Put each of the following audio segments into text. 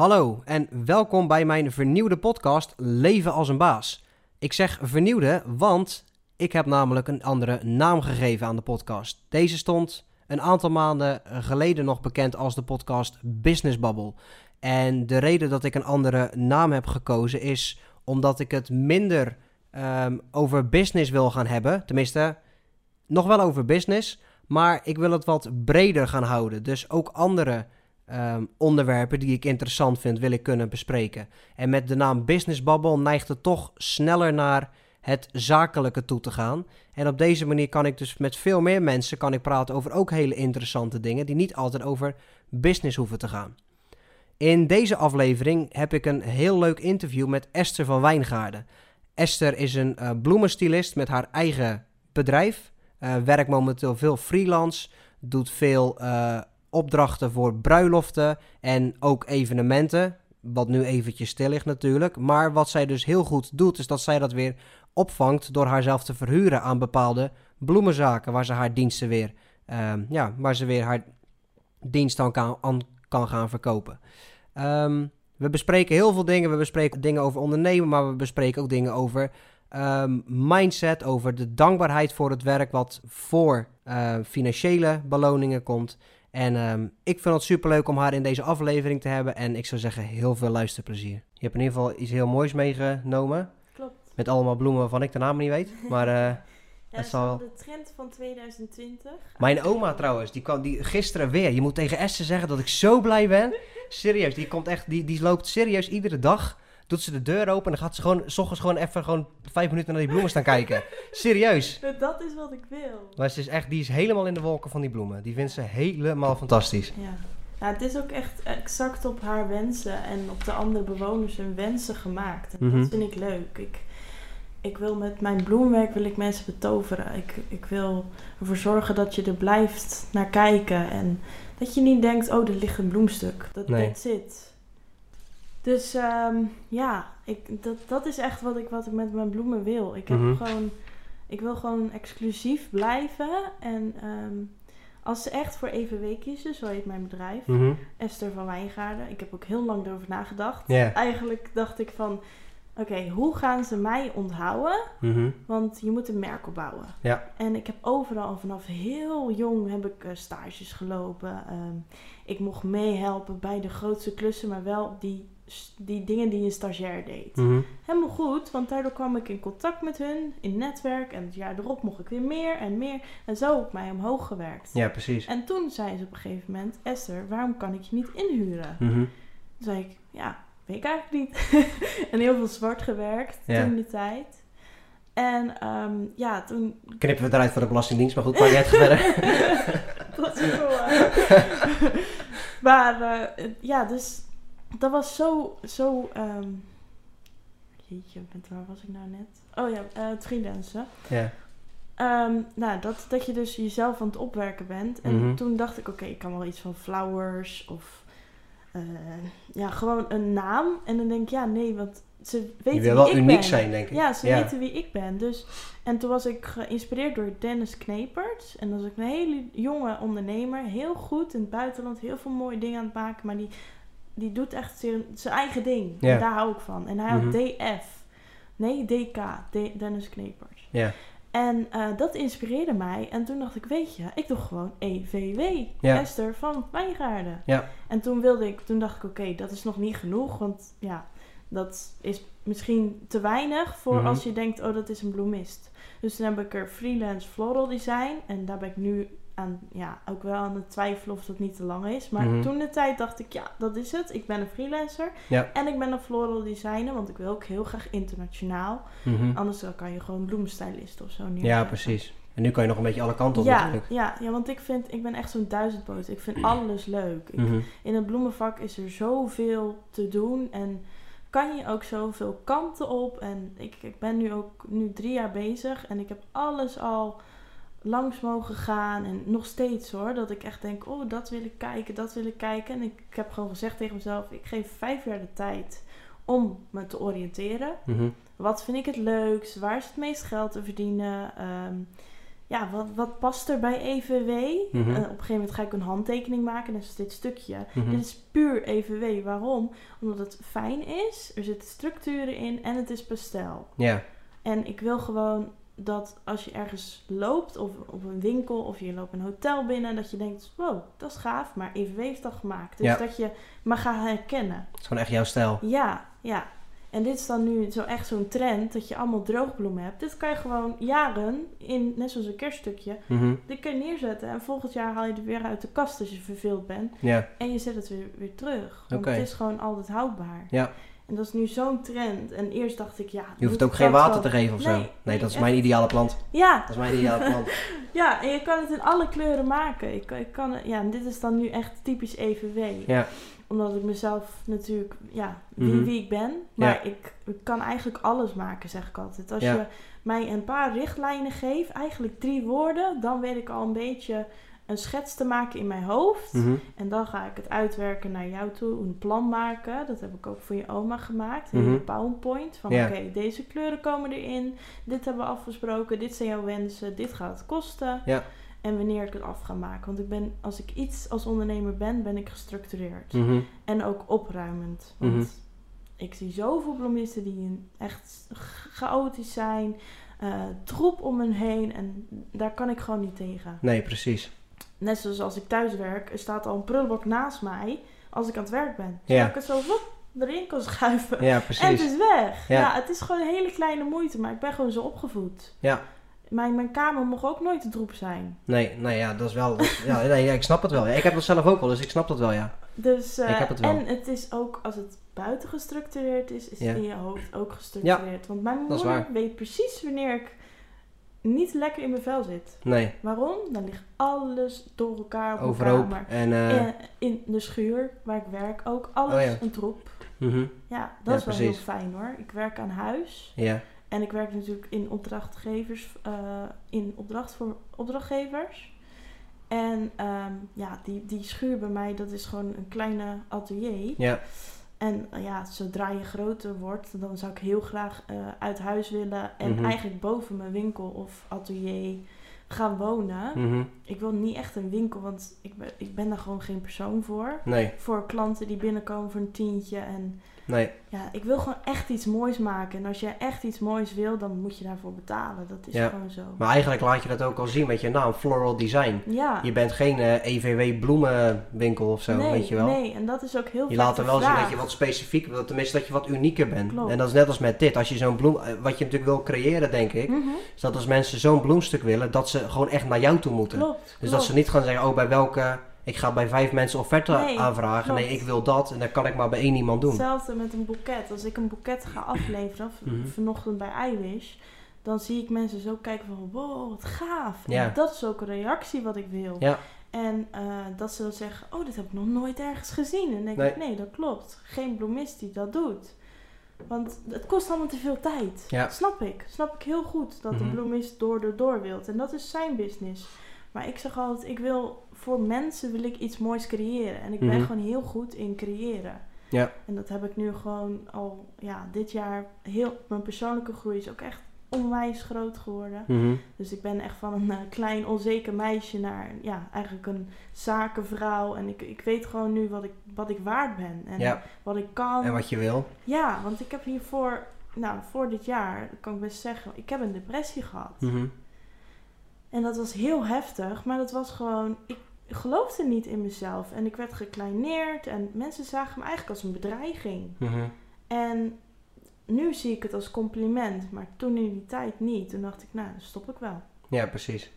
Hallo en welkom bij mijn vernieuwde podcast Leven als een baas. Ik zeg vernieuwde, want ik heb namelijk een andere naam gegeven aan de podcast. Deze stond een aantal maanden geleden nog bekend als de podcast Business Bubble. En de reden dat ik een andere naam heb gekozen is omdat ik het minder ehm, over business wil gaan hebben. Tenminste, nog wel over business, maar ik wil het wat breder gaan houden. Dus ook andere ehm, onderwerpen die ik interessant vind, wil ik kunnen bespreken. En met de naam Business Bubble neigt het toch sneller naar het zakelijke toe te gaan. En op deze manier kan ik dus met veel meer mensen kan ik praten over ook hele interessante dingen die niet altijd over business hoeven te gaan. In deze aflevering heb ik een heel leuk interview met Esther van Wijngaarden. Esther is een uh, bloemenstilist met haar eigen bedrijf. Uh, werkt momenteel veel freelance, doet veel uh, opdrachten voor bruiloften en ook evenementen. Wat nu eventjes stil ligt natuurlijk. Maar wat zij dus heel goed doet, is dat zij dat weer opvangt door haarzelf te verhuren aan bepaalde bloemenzaken. Waar ze haar diensten weer, uh, ja, waar ze weer haar dienst aan kan, kan gaan verkopen. Um, we bespreken heel veel dingen. We bespreken dingen over ondernemen, maar we bespreken ook dingen over um, mindset, over de dankbaarheid voor het werk wat voor uh, financiële beloningen komt. En um, ik vind het superleuk om haar in deze aflevering te hebben. En ik zou zeggen, heel veel luisterplezier. Je hebt in ieder geval iets heel moois meegenomen. Klopt. Met allemaal bloemen waarvan ik de naam niet weet. Maar uh, ja, dat is de trend van 2020. Mijn oma trouwens, die kwam die gisteren weer. Je moet tegen Esther zeggen dat ik zo blij ben. Serieus, die komt echt, die, die loopt serieus iedere dag. Doet ze de deur open en dan gaat ze gewoon, s ochtends gewoon even gewoon vijf minuten naar die bloemen staan kijken. Serieus. Dat is wat ik wil. Maar ze is echt, die is helemaal in de wolken van die bloemen. Die vindt ze helemaal fantastisch. Ja. Het is ook echt exact op haar wensen en op de andere bewoners hun wensen gemaakt. En mm -hmm. dat vind ik leuk. Ik, ik wil met mijn bloemwerk wil ik mensen betoveren. Ik, ik wil ervoor zorgen dat je er blijft naar kijken. En dat je niet denkt, oh, er ligt een bloemstuk. Dat nee. zit. Dus um, ja, ik, dat, dat is echt wat ik, wat ik met mijn bloemen wil. Ik, heb mm -hmm. gewoon, ik wil gewoon exclusief blijven. En um, als ze echt voor even week kiezen, zo heet mijn bedrijf, mm -hmm. Esther van Wijngaarden. Ik heb ook heel lang erover nagedacht. Yeah. Eigenlijk dacht ik van, oké, okay, hoe gaan ze mij onthouden? Mm -hmm. Want je moet een merk opbouwen. Ja. En ik heb overal vanaf heel jong heb ik uh, stages gelopen. Um, ik mocht meehelpen bij de grootste klussen, maar wel die, die dingen die een stagiair deed. Mm -hmm. Helemaal goed, want daardoor kwam ik in contact met hun, in netwerk. En het jaar erop mocht ik weer meer en meer. En zo heb ik mij omhoog gewerkt. Ja, precies. En toen zei ze op een gegeven moment, Esther, waarom kan ik je niet inhuren? Mm -hmm. Toen zei ik, ja, weet ik eigenlijk niet. en heel veel zwart gewerkt Ja. toen de tijd. En um, ja, toen... Knippen we eruit voor de Belastingdienst, maar goed, maar jij het verder. dat is hè? maar uh, ja, dus dat was zo... zo um... Jeetje, waar was ik nou net? Oh ja, uh, het freelancen. Ja. Um, nou, dat, dat je dus jezelf aan het opwerken bent. En Mhm. mm -hmm. toen dacht ik, oké, okay, ik kan wel iets van flowers of... Uh, ja, gewoon een naam. En dan denk ik, ja, nee, want ze weten Je wil wel wie ik uniek ben. zijn, denk ik. Ja, ze Ja. weten wie ik ben. Dus, en toen was ik geïnspireerd door Dennis Knepert. En dat is ook een hele jonge ondernemer. Heel goed in het buitenland. Heel veel mooie dingen aan het maken. Maar die, die doet echt zijn zijn eigen ding. Ja. En daar hou ik van. En hij had Mhm. DF. Nee, DK. De- Dennis Knepert. Ja. En uh, dat inspireerde mij. En toen dacht ik, weet je, ik doe gewoon EVW. Ja. Esther van Wijngaarden. Ja. En toen wilde ik, toen dacht ik, oké, okay, dat is nog niet genoeg. Want ja, dat is misschien te weinig voor Mhm. als je denkt, oh, dat is een bloemist. Dus toen heb ik er freelance floral design. En daar ben ik nu aan, ja, ook wel aan het twijfelen of dat niet te lang is. Maar Mhm. toen de tijd dacht ik, ja, dat is het. Ik ben een freelancer. Ja. En ik ben een floral designer, want ik wil ook heel graag internationaal. Mhm. Anders dan kan je gewoon bloemenstylist of zo neerzetten. Ja, precies. En nu kan je nog een beetje alle kanten op Ja, natuurlijk. ja, ja, want ik vind, ik ben echt zo'n duizendpoot. Ik vind alles leuk. Ik, Mhm. in het bloemenvak is er zoveel te doen en kan je ook zoveel kanten op. En ik, ik ben nu ook nu drie jaar bezig en ik heb alles al langs mogen gaan. En nog steeds hoor, dat ik echt denk, oh dat wil ik kijken, dat wil ik kijken. En ik, ik heb gewoon gezegd tegen mezelf, ik geef vijf jaar de tijd om me te oriënteren. Mhm. Wat vind ik het leukst? Waar is het meest geld te verdienen? Um, ja, wat, wat past er bij EVW? Mhm. Op een gegeven moment ga ik een handtekening maken. Dat is dit stukje. Mhm. Dit is puur EVW. Waarom? Omdat het fijn is. Er zitten structuren in. En het is pastel. Ja. En ik wil gewoon dat als je ergens loopt, of op een winkel, of je loopt een hotel binnen, dat je denkt, wow, dat is gaaf, maar EVW heeft dat gemaakt. Dus Ja. dat je me gaat herkennen. Het is gewoon echt jouw stijl. Ja, ja. En dit is dan nu zo echt zo'n trend, dat je allemaal droogbloemen hebt. Dit kan je gewoon jaren, in, net zoals een kerststukje, Mhm. dit kun je neerzetten. En volgend jaar haal je het weer uit de kast als je verveeld bent. Ja. En je zet het weer, weer terug. Want het is gewoon altijd houdbaar. Ja. En dat is nu zo'n trend. En eerst dacht ik, ja... Je hoeft ook geen water te geven of zo. Nee, Nee, nee, dat is echt. mijn ideale plant. Ja, Dat is mijn ideale plant. Ja, en je kan het in alle kleuren maken. Ik, ik kan, ja, en dit is dan nu echt typisch EVW. Ja. Omdat ik mezelf natuurlijk, ja, wie, Mhm. wie ik ben. Maar ik, ik kan eigenlijk alles maken, zeg ik altijd. Als Ja. je mij een paar richtlijnen geeft, eigenlijk drie woorden, dan weet ik al een beetje een schets te maken in mijn hoofd. Mhm. En dan ga ik het uitwerken naar jou toe, een plan maken. Dat heb ik ook voor je oma gemaakt. Een Mhm. PowerPoint. Van oké, deze kleuren komen erin. Dit hebben we afgesproken. Dit zijn jouw wensen. Dit gaat het kosten. Ja. En wanneer ik het af ga maken. Want ik ben, als ik iets als ondernemer ben, ben ik gestructureerd. Mhm. En ook opruimend. Want ik zie zoveel bloemisten die echt chaotisch zijn. eh, troep om hen heen. En daar kan ik gewoon niet tegen. Nee, precies. Net zoals als ik thuis werk, er staat al een prullenbak naast mij als ik aan het werk ben. Zodat Ja. ik het zo woep, erin kan schuiven. Ja, En het precies. is weg. Ja. Ja. het is gewoon een hele kleine moeite, maar ik ben gewoon zo opgevoed. Ja. Mijn, mijn kamer mocht ook nooit te droep zijn. Nee, nee, ja, dat is wel... dat- ja, nee, ja, ik snap het wel. Ik heb dat zelf ook wel, dus ik snap dat wel, ja. Dus, eh, Ik heb het wel. En het is ook, als het buiten gestructureerd is, is het in je hoofd ook gestructureerd. Want mijn moeder weet precies wanneer ik niet lekker in mijn vel zit. Nee, Waarom? Dan ligt alles door elkaar op mijn overhoop. kamer. En, Eh, in de schuur waar ik werk ook alles Oh ja. een troep. mhm. Ja, dat Ja, is wel precies. heel fijn hoor. Ik werk aan huis Ja, en ik werk natuurlijk in opdrachtgevers, eh, in opdracht voor opdrachtgevers. En ehm, ja, die, die schuur bij mij, dat is gewoon een kleine atelier. ja, En eh, ja, zodra je groter wordt, dan zou ik heel graag eh, uit huis willen. En Mhm. eigenlijk boven mijn winkel of atelier gaan wonen. mhm. Ik wil niet echt een winkel, want ik ben, ik ben daar gewoon geen persoon voor. nee, Voor klanten die binnenkomen voor een tientje. En nee. ja, ik wil gewoon echt iets moois maken. En als jij echt iets moois wil, dan moet je daarvoor betalen. Dat is Ja. gewoon zo. Maar eigenlijk laat je dat ook al zien met je naam, Floral Design. Ja, Je bent geen eh, EVW bloemenwinkel of zo, nee, weet je wel. nee, en dat is ook heel Je laat er wel zien dat je wat specifiek wilt, tenminste dat je wat unieker bent. Klopt. En dat is net als met dit. Als je zo'n bloem, eh, wat je natuurlijk wil creëren, denk ik, Mhm, is dat als mensen zo'n bloemstuk willen, dat ze gewoon echt naar jou toe moeten. Klopt, Dus klopt. dat ze niet gaan zeggen, oh bij welke, ik ga bij vijf mensen offerte Nee, aanvragen. klopt. Nee, ik wil dat en dan kan ik maar bij één iemand doen. Hetzelfde met een boeket. Als ik een boeket ga afleveren, Mhm. vanochtend bij iWish, dan zie ik mensen zo kijken van, wow, wat gaaf. Ja. En dat is ook een reactie wat ik wil. Ja. En eh, dat ze dan zeggen, oh, dit heb ik nog nooit ergens gezien. En dan denk ik, nee, dat klopt. Geen bloemist die dat doet. Want het kost allemaal te veel tijd. Ja. Snap ik. Snap ik heel goed dat de Mhm. bloemist door de door wilt. En dat is zijn business. Maar ik zeg altijd, ik wil voor mensen wil ik iets moois creëren. En ik ben Mhm. gewoon heel goed in creëren. Ja. En dat heb ik nu gewoon al, ja, dit jaar heel, mijn persoonlijke groei is ook echt onwijs groot geworden. Mhm. Dus ik ben echt van een eh, klein onzeker meisje naar, ja, eigenlijk een zakenvrouw. En ik, ik weet gewoon nu wat ik, wat ik waard ben en Ja. wat ik kan. En wat je wil. Ja, want ik heb hiervoor, nou, voor dit jaar, kan ik best zeggen, ik heb een depressie gehad. Mhm. En dat was heel heftig, maar dat was gewoon, ik geloofde niet in mezelf. En ik werd gekleineerd en mensen zagen me eigenlijk als een bedreiging. Mhm. En nu zie ik het als compliment, maar toen in die tijd niet. Toen dacht ik, nou, dan stop ik wel. Ja, precies.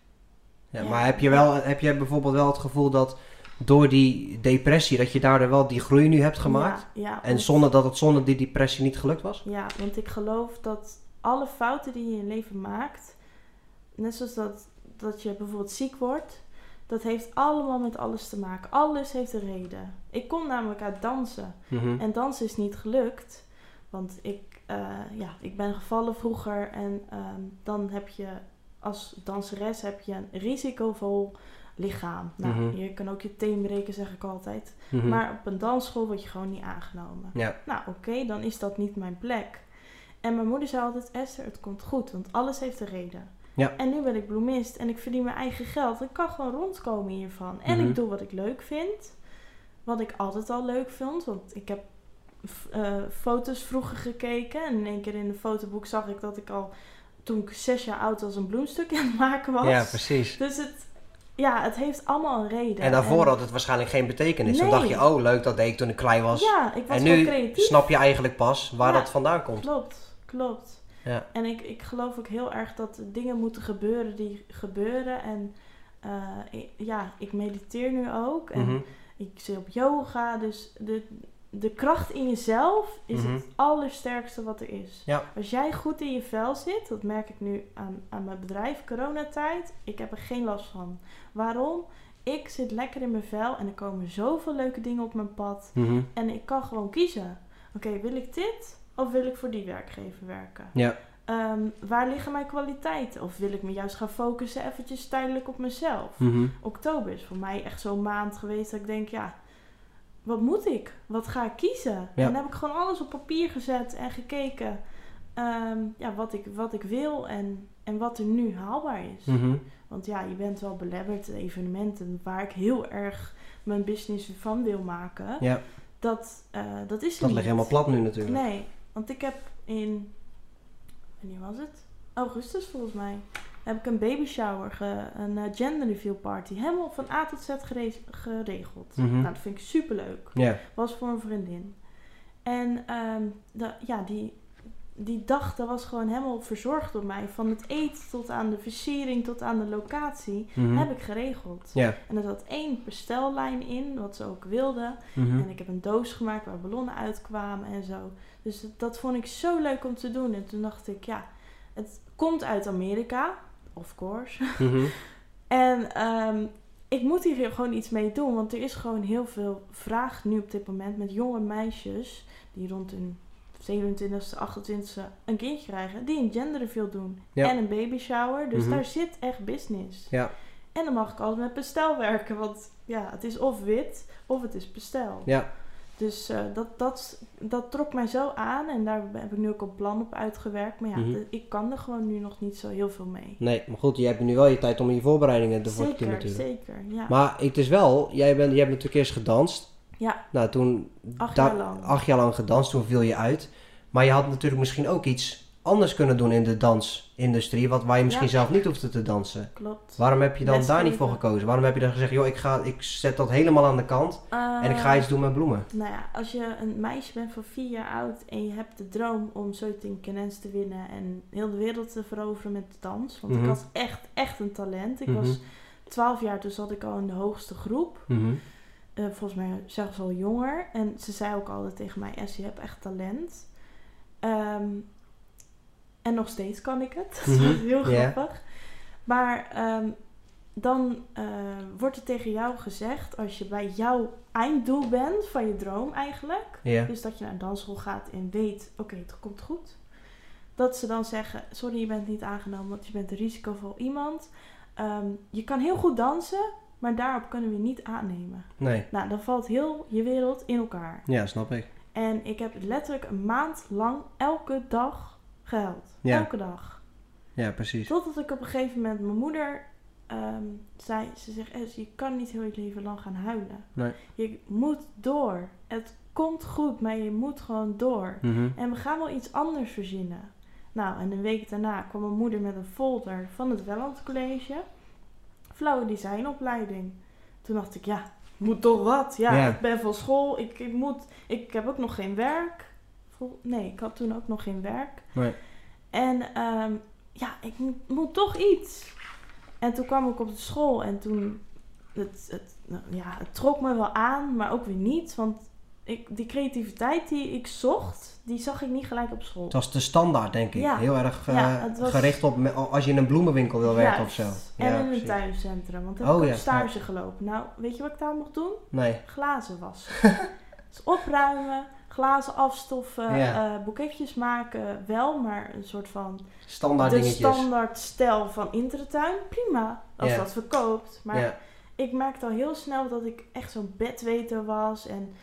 Ja, Ja. Maar heb je, wel, heb je bijvoorbeeld wel het gevoel dat door die depressie, dat je daardoor wel die groei nu hebt gemaakt? Ja, ja, En zonder dat het zonder die depressie niet gelukt was? Ja, want ik geloof dat alle fouten die je in je leven maakt, net zoals dat, dat je bijvoorbeeld ziek wordt, dat heeft allemaal met alles te maken. Alles heeft een reden. Ik kom namelijk uit dansen. Mhm. En dansen is niet gelukt. Want ik, eh, ja, ik ben gevallen vroeger. En ehm, dan heb je als danseres heb je een risicovol lichaam. Nou, Mhm. je kan ook je teen breken, zeg ik altijd. Mhm. Maar op een dansschool word je gewoon niet aangenomen. Ja. Nou, oké, dan is dat niet mijn plek. En mijn moeder zei altijd, Esther, het komt goed, want alles heeft een reden. Ja. En nu ben ik bloemist en ik verdien mijn eigen geld. Ik kan gewoon rondkomen hiervan. En Mhm. ik doe wat ik leuk vind. Wat ik altijd al leuk vond. Want ik heb eh, foto's vroeger gekeken. En in één keer in een fotoboek zag ik dat ik al toen ik zes jaar oud was een bloemstuk aan het maken was. Ja, precies. Dus het, ja, het heeft allemaal een reden. En daarvoor had het waarschijnlijk geen betekenis. Dan Nee. dacht je, oh leuk, dat deed ik toen ik klein was. Ja, ik was en nu creatief. snap je eigenlijk pas waar Ja. dat vandaan komt. Klopt, klopt. Ja. En ik, ik geloof ook heel erg dat dingen moeten gebeuren die gebeuren. En eh, ik- ja, ik mediteer nu ook. En Mhm. ik zit op yoga. Dus de, de kracht in jezelf is Mhm. het allersterkste wat er is. Ja. Als jij goed in je vel zit, dat merk ik nu aan, aan mijn bedrijf, coronatijd. Ik heb er geen last van. Waarom? Ik zit lekker in mijn vel en er komen zoveel leuke dingen op mijn pad. Mhm. En ik kan gewoon kiezen. Oké, wil ik dit of wil ik voor die werkgever werken? Ja. Ehm, waar liggen mijn kwaliteiten? Of wil ik me juist gaan focussen eventjes tijdelijk op mezelf? Mhm. Oktober is voor mij echt zo'n maand geweest dat ik denk, ja, wat moet ik? Wat ga ik kiezen? En dan heb ik gewoon alles op papier gezet en gekeken ehm, ja, wat, ik, wat ik wil en, en wat er nu haalbaar is. Mhm. Want ja, je bent wel belemmerd evenementen waar ik heel erg mijn business van wil maken. Ja, Dat, eh, dat is er dat niet. ligt helemaal plat nu natuurlijk. Nee, want ik heb in. Wanneer was het? Augustus volgens mij. Heb ik een baby shower, ge, een eh, gender reveal party. Helemaal van A tot Z gere- geregeld. Mhm. Nou, dat vind ik super leuk. Ja. Was voor een vriendin. En de, ja, die, die dag dat was gewoon helemaal verzorgd door mij. Van het eten tot aan de versiering tot aan de locatie. Mhm. Heb ik geregeld. En er zat één bestellijn in, wat ze ook wilden. Mhm. En ik heb een doos gemaakt waar ballonnen uitkwamen en zo. Dus dat, dat vond ik zo leuk om te doen. En toen dacht ik, ja, het komt uit Amerika, of course. Mhm. En ehm, ik moet hier gewoon iets mee doen, want er is gewoon heel veel vraag nu op dit moment met jonge meisjes die rond hun 27e, 28e een kindje krijgen, die een gender reveal doen Ja. en een baby shower. Dus Mhm. daar zit echt business. Ja. En dan mag ik altijd met bestel werken, want ja, het is of wit of het is bestel. Ja. Dus eh, dat, dat, dat trok mij zo aan en daar heb ik nu ook een plan op uitgewerkt. Maar ja, Mhm. ik kan er gewoon nu nog niet zo heel veel mee. Nee, maar goed, je hebt nu wel je tijd om je voorbereidingen ervoor te doen Zeker, natuurlijk. zeker. Ja, Maar het is wel, jij, bent, jij hebt natuurlijk eerst gedanst. Ja Nou, toen... acht jaar lang. Acht jaar lang gedanst, toen viel je uit. Maar je had natuurlijk misschien ook iets anders kunnen doen in de dansindustrie, wat waar je misschien Ja. zelf niet hoefde te dansen. Klopt. Waarom heb je dan daar niet voor gekozen? Waarom heb je dan gezegd, joh, ik, ga, ik zet dat helemaal aan de kant en ik ga Eh, iets doen met bloemen? Nou ja, als je een meisje bent van vier jaar oud en je hebt de droom om Zoeting Kenens te winnen en heel de wereld te veroveren met de dans. Want Mhm. ik had echt, echt een talent. Ik Mhm. was 12 jaar, toen zat ik al in de hoogste groep. Mhm. Eh, volgens mij zelfs al jonger. En ze zei ook altijd tegen mij, Es, je hebt echt talent. Ehm, en nog steeds kan ik het. Dat is Mhm, heel grappig. Maar ehm, dan eh, wordt er tegen jou gezegd, als je bij jouw einddoel bent van je droom eigenlijk. Dus dat je naar een dansschool gaat en weet, oké, het komt goed. Dat ze dan zeggen, sorry, je bent niet aangenomen, want je bent een risicovol iemand. Ehm, je kan heel goed dansen, maar daarop kunnen we niet aannemen. Nee, Nou, dan valt heel je wereld in elkaar. ja, snap ik. En ik heb letterlijk een maand lang elke dag gehuild. Ja. Elke dag. Ja, precies. Totdat ik op een gegeven moment mijn moeder ehm, zei, ze zegt, je kan niet heel je leven lang gaan huilen. Nee. Je moet door. Het komt goed, maar je moet gewoon door. Mhm. En we gaan wel iets anders verzinnen. Nou, en een week daarna kwam mijn moeder met een folder van het Welland College. Flauwe designopleiding. Toen dacht ik, ja, moet toch wat. Ja, Ja. ik ben van school, ik, ik moet... Ik heb ook nog geen werk. Nee, ik had toen ook nog geen werk. Nee. En ehm, ja, ik moet, moet toch iets. En toen kwam ik op de school en toen... Het, het, nou, ja, het trok me wel aan, maar ook weer niet. Want ik, die creativiteit die ik zocht, die zag ik niet gelijk op school. Het was de standaard, denk ik. Ja. Heel erg eh, Ja, het was- gericht op als je in een bloemenwinkel wil werken of zo. En Ja, in een tuincentrum, want daar Oh, heb ik ook stage gelopen. Nou, weet je wat ik daar mocht doen? Nee. Glazen wassen. dus opruimen, glazen afstoffen, Ja. eh, boeketjes maken, wel, maar een soort van Standaard de dingetjes. standaard stijl van Intertuin. Prima, als dat verkoopt. Maar ik merkte al heel snel dat ik echt zo'n bedweter was en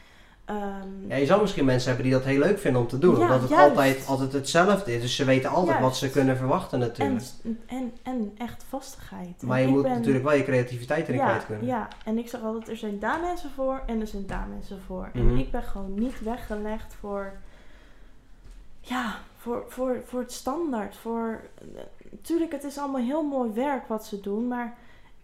ehm, Ja, je zou misschien mensen hebben die dat heel leuk vinden om te doen. Ja, omdat het juist. altijd, altijd hetzelfde is. Dus ze weten altijd wat ze kunnen verwachten en, natuurlijk. en, en echt vastigheid. maar En je moet ben- natuurlijk wel je creativiteit erin ja, kwijt kunnen. Ja, en ik zeg altijd, er zijn daar mensen voor en er zijn daar mensen voor. Mhm. En ik ben gewoon niet weggelegd voor, ja, voor, voor, voor het standaard. Voor, natuurlijk, het is allemaal heel mooi werk wat ze doen, maar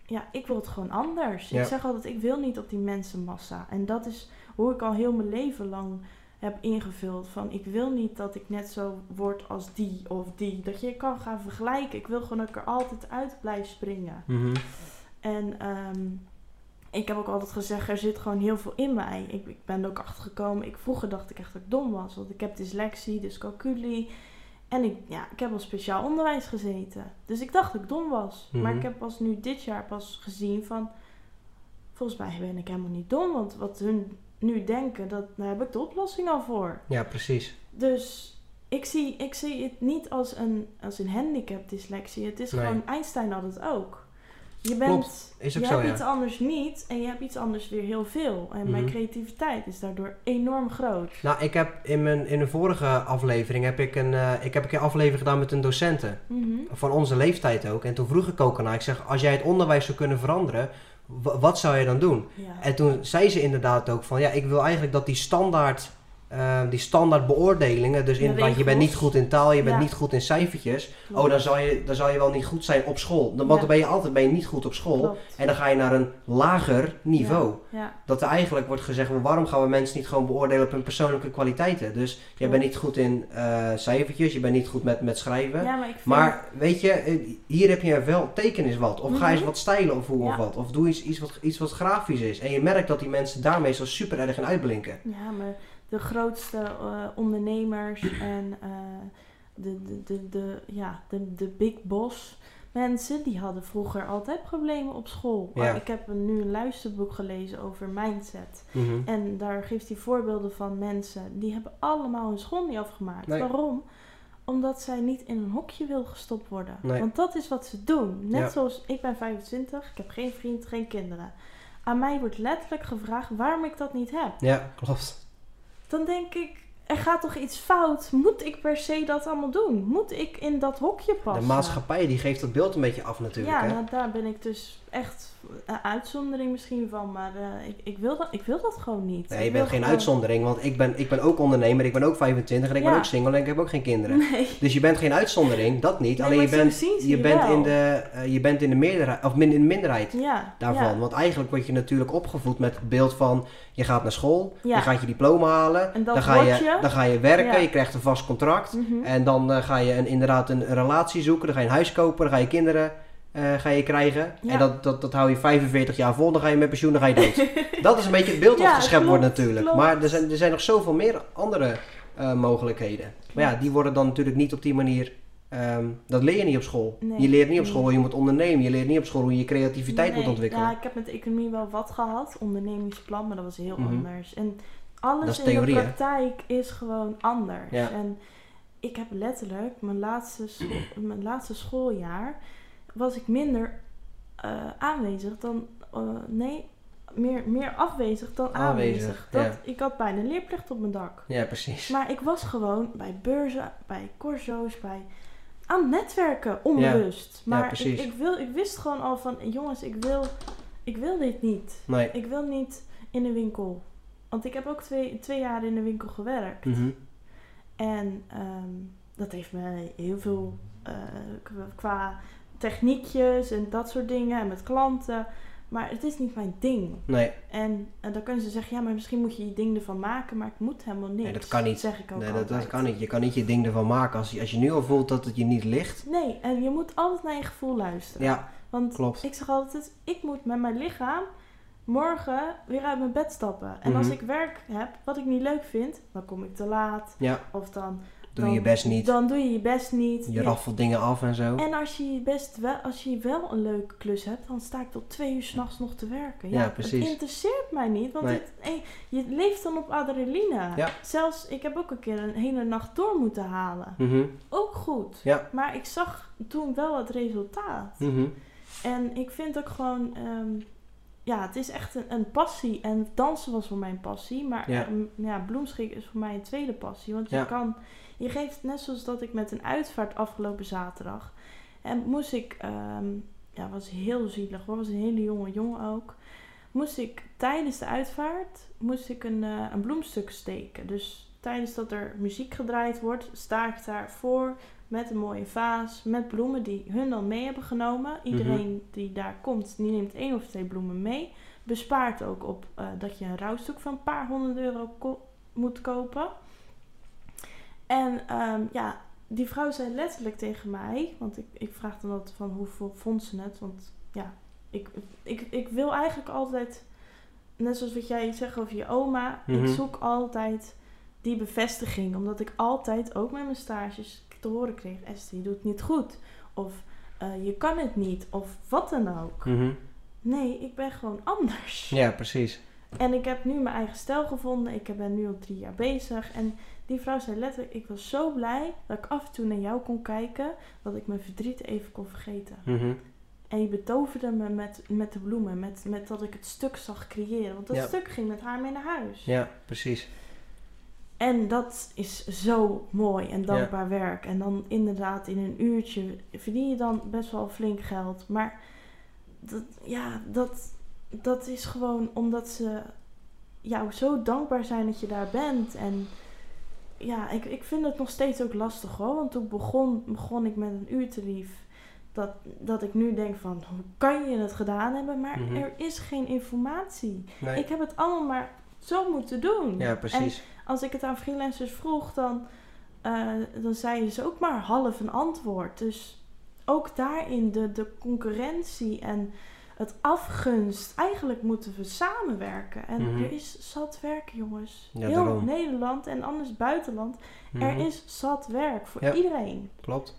ja, ik wil het gewoon anders. Ja. Ik zeg altijd, ik wil niet op die mensenmassa. En dat is hoe ik al heel mijn leven lang heb ingevuld. Van, ik wil niet dat ik net zo word als die of die. Dat je kan gaan vergelijken. Ik wil gewoon dat ik er altijd uit blijf springen. Mhm. En ehm, ik heb ook altijd gezegd, er zit gewoon heel veel in mij. Ik, ik ben er ook achter gekomen. Ik, vroeger dacht ik echt dat ik dom was. Want ik heb dyslexie, dyscalculie. En ik, ja, ik heb op speciaal onderwijs gezeten. Dus ik dacht dat ik dom was. Maar Mhm. ik heb pas nu dit jaar pas gezien van... Volgens mij ben ik helemaal niet dom. Want wat hun nu denken, dat, daar heb ik de oplossing al voor. Ja, precies. Dus ik zie, ik zie het niet als een, als een handicap, dyslexie. Het is Nee. gewoon, Einstein had het ook. Je bent, Klopt. Is ook je zo, hebt ja. iets anders niet en je hebt iets anders weer heel veel. En mijn Mhm. creativiteit is daardoor enorm groot. Nou, ik heb in, mijn, in de vorige aflevering heb ik een, eh, ik heb een keer aflevering gedaan met een docenten. Mhm. Van onze leeftijd ook. En toen vroeg ik ook aan haar, ik zeg, als jij het onderwijs zou kunnen veranderen, wa- wat zou je dan doen? Ja. En toen zei ze inderdaad ook van, ja, ik wil eigenlijk dat die standaard, eh, die standaard beoordelingen, dus De inderdaad, je bent niet goed in taal, je bent Ja. niet goed in cijfertjes. Klopt. Oh, dan zal, je, dan zal je wel niet goed zijn op school. Dan, want Ja. dan ben je altijd ben je niet goed op school. Klopt. En dan ga je naar een lager niveau. Ja. Dat er eigenlijk wordt gezegd, well, waarom gaan we mensen niet gewoon beoordelen op hun persoonlijke kwaliteiten? Dus jij Klopt. bent niet goed in eh, cijfertjes, je bent niet goed met, met schrijven. maar ik vind... Maar weet je, eh, hier heb je wel, teken eens wat. Of ga eens Mhm. wat stijlen of hoe of wat. Of doe eens iets wat, iets wat grafisch is. En je merkt dat die mensen daar meestal super erg in uitblinken. Ja, maar de grootste eh, ondernemers en eh, de, de, de, de, ja, de, de big boss mensen, die hadden vroeger altijd problemen op school. Ja. Ik heb nu een luisterboek gelezen over mindset. Mhm. En daar geeft hij voorbeelden van mensen die hebben allemaal hun school niet afgemaakt. Nee. Waarom? Omdat zij niet in een hokje wil gestopt worden. Nee. Want dat is wat ze doen. Net Ja. zoals ik ben 25, ik heb geen vriend, geen kinderen. Aan mij wordt letterlijk gevraagd waarom ik dat niet heb. Ja, klopt. Dan denk ik, er gaat toch iets fout? Moet ik per se dat allemaal doen? Moet ik in dat hokje passen? De maatschappij die geeft dat beeld een beetje af natuurlijk. Ja, hè? nou, daar ben ik dus echt een uitzondering misschien van. Maar eh, ik, ik, wil dat, ik wil dat gewoon niet. Nee, je bent geen gewoon- uitzondering, want ik ben, ik ben ook ondernemer, ik ben ook 25 en ik ben ook single en ik heb ook geen kinderen. Nee. Dus je bent geen uitzondering, dat niet. Nee, Alleen je bent, zien ze je je bent, wel. in de, eh, je bent in de meerderheid, of min, in de minderheid Ja, daarvan. ja. Want eigenlijk word je natuurlijk opgevoed met het beeld van je gaat naar school, je gaat je diploma halen, En dan, ga je, je. dan ga je werken, je krijgt een vast contract. Mhm. En dan eh, ga je een, inderdaad een, een relatie zoeken, dan ga je een huis kopen, dan ga je kinderen eh, ga je krijgen. Ja. En dat, dat, dat hou je 45 jaar vol, dan ga je met pensioen, dan ga je dood. dat is een beetje het beeld wat Ja, geschept wordt natuurlijk. klopt. Maar er zijn, er zijn nog zoveel meer andere eh, mogelijkheden. Maar ja, die worden dan natuurlijk niet op die manier... ehm, dat leer je niet op school. Nee, je leert niet op school hoe je moet ondernemen. Je leert niet op school hoe je creativiteit moet ontwikkelen. Ja, ik heb met economie wel wat gehad, ondernemingsplan, maar dat was heel Mhm. anders. En alles in theorie, de hè? praktijk is gewoon anders. Ja. En ik heb letterlijk mijn laatste, mijn laatste schooljaar was ik minder eh, aanwezig dan eh, nee, meer, meer afwezig dan aanwezig. Aanwezig, Dat, ja. Ik had bijna leerplicht op mijn dak. Ja, precies. Maar ik was gewoon bij beurzen, bij corso's, bij aan het netwerken, onbewust. Ja, maar ik, wil, ik wist gewoon al van, jongens, ik wil, ik wil dit niet. Nee. Ik wil niet in een winkel. Want ik heb ook twee, twee jaar in een winkel gewerkt. Mhm. En ehm, dat heeft me heel veel eh, qua techniekjes en dat soort dingen en met klanten. Maar het is niet mijn ding. Nee, En, en dan kunnen ze zeggen, ja, maar misschien moet je je ding ervan maken, maar ik moet helemaal niks. Nee, dat kan niet. Zeg ik ook nee dat, dat kan niet. Je kan niet je ding ervan maken. Als je, als je nu al voelt dat het je niet ligt. Nee, en je moet altijd naar je gevoel luisteren. Ja, Want klopt. ik zeg altijd, ik moet met mijn lichaam morgen weer uit mijn bed stappen. En als Mhm. ik werk heb wat ik niet leuk vind, dan kom ik te laat. Ja, Of dan... doe dan- je best niet. Dan doe je je best niet. Je raffelt dingen af en zo. En als je best wel, als je wel een leuke klus hebt, dan sta ik tot twee uur s'nachts nog te werken. Ja, Het precies. interesseert mij niet, want Nee. het, hey, je leeft dan op adrenaline. Ja. Zelfs, ik heb ook een keer een hele nacht door moeten halen. Mhm, Ook goed. Ja. Maar ik zag toen wel het resultaat. mhm. En ik vind ook gewoon, ehm, ja, het is echt een, een passie. En dansen was voor mij een passie. Maar Ja. ja, bloemschik is voor mij een tweede passie. Want je Ja. kan, je geeft net zoals dat ik met een uitvaart afgelopen zaterdag. En moest ik, ehm, ja, was heel zielig. was een hele jonge jongen ook. Moest ik tijdens de uitvaart, moest ik een, eh, een bloemstuk steken. Dus tijdens dat er muziek gedraaid wordt, sta ik daarvoor met een mooie vaas, met bloemen die hun dan mee hebben genomen. Iedereen die daar komt, die neemt één of twee bloemen mee. Bespaart ook op eh, dat je een rouwstuk van een paar honderd euro ko- moet kopen. En ehm, ja, die vrouw zei letterlijk tegen mij, want ik, ik vraag dan altijd van hoeveel vond ze het? Want ja, ik, ik, ik wil eigenlijk altijd, net zoals wat jij zegt over je oma, Mhm. ik zoek altijd die bevestiging. Omdat ik altijd, ook met mijn stages, te horen kreeg, Esther, je doet het niet goed. Of eh, je kan het niet, of wat dan ook. Mhm. Nee, ik ben gewoon anders. Ja, precies. En ik heb nu mijn eigen stijl gevonden. Ik ben nu al drie jaar bezig. En die vrouw zei letterlijk, ik was zo blij dat ik af en toe naar jou kon kijken. Dat ik mijn verdriet even kon vergeten. Mhm. En je betoverde me met, met de bloemen. Met, met dat ik het stuk zag creëren. Want dat Ja. stuk ging met haar mee naar huis. Ja, precies. En dat is zo mooi en dankbaar werk. En dan inderdaad in een uurtje verdien je dan best wel flink geld. Maar dat, ja, dat, dat is gewoon omdat ze jou zo dankbaar zijn dat je daar bent. En ja, ik, ik vind het nog steeds ook lastig hoor. Want toen begon, begon ik met een uurtarief. Dat, dat ik nu denk van, hoe kan je het gedaan hebben? Maar Mhm. er is geen informatie. Nee. Ik heb het allemaal maar zo moeten doen. Ja, precies. Als ik het aan freelancers vroeg, dan, eh, dan zeiden ze ook maar half een antwoord. Dus ook daarin de, de concurrentie en het afgunst. Eigenlijk moeten we samenwerken. En Mhm. er is zat werk, jongens. Ja, Heel daarom. Nederland en anders buitenland. Er Mhm. is zat werk voor Ja. iedereen. Klopt.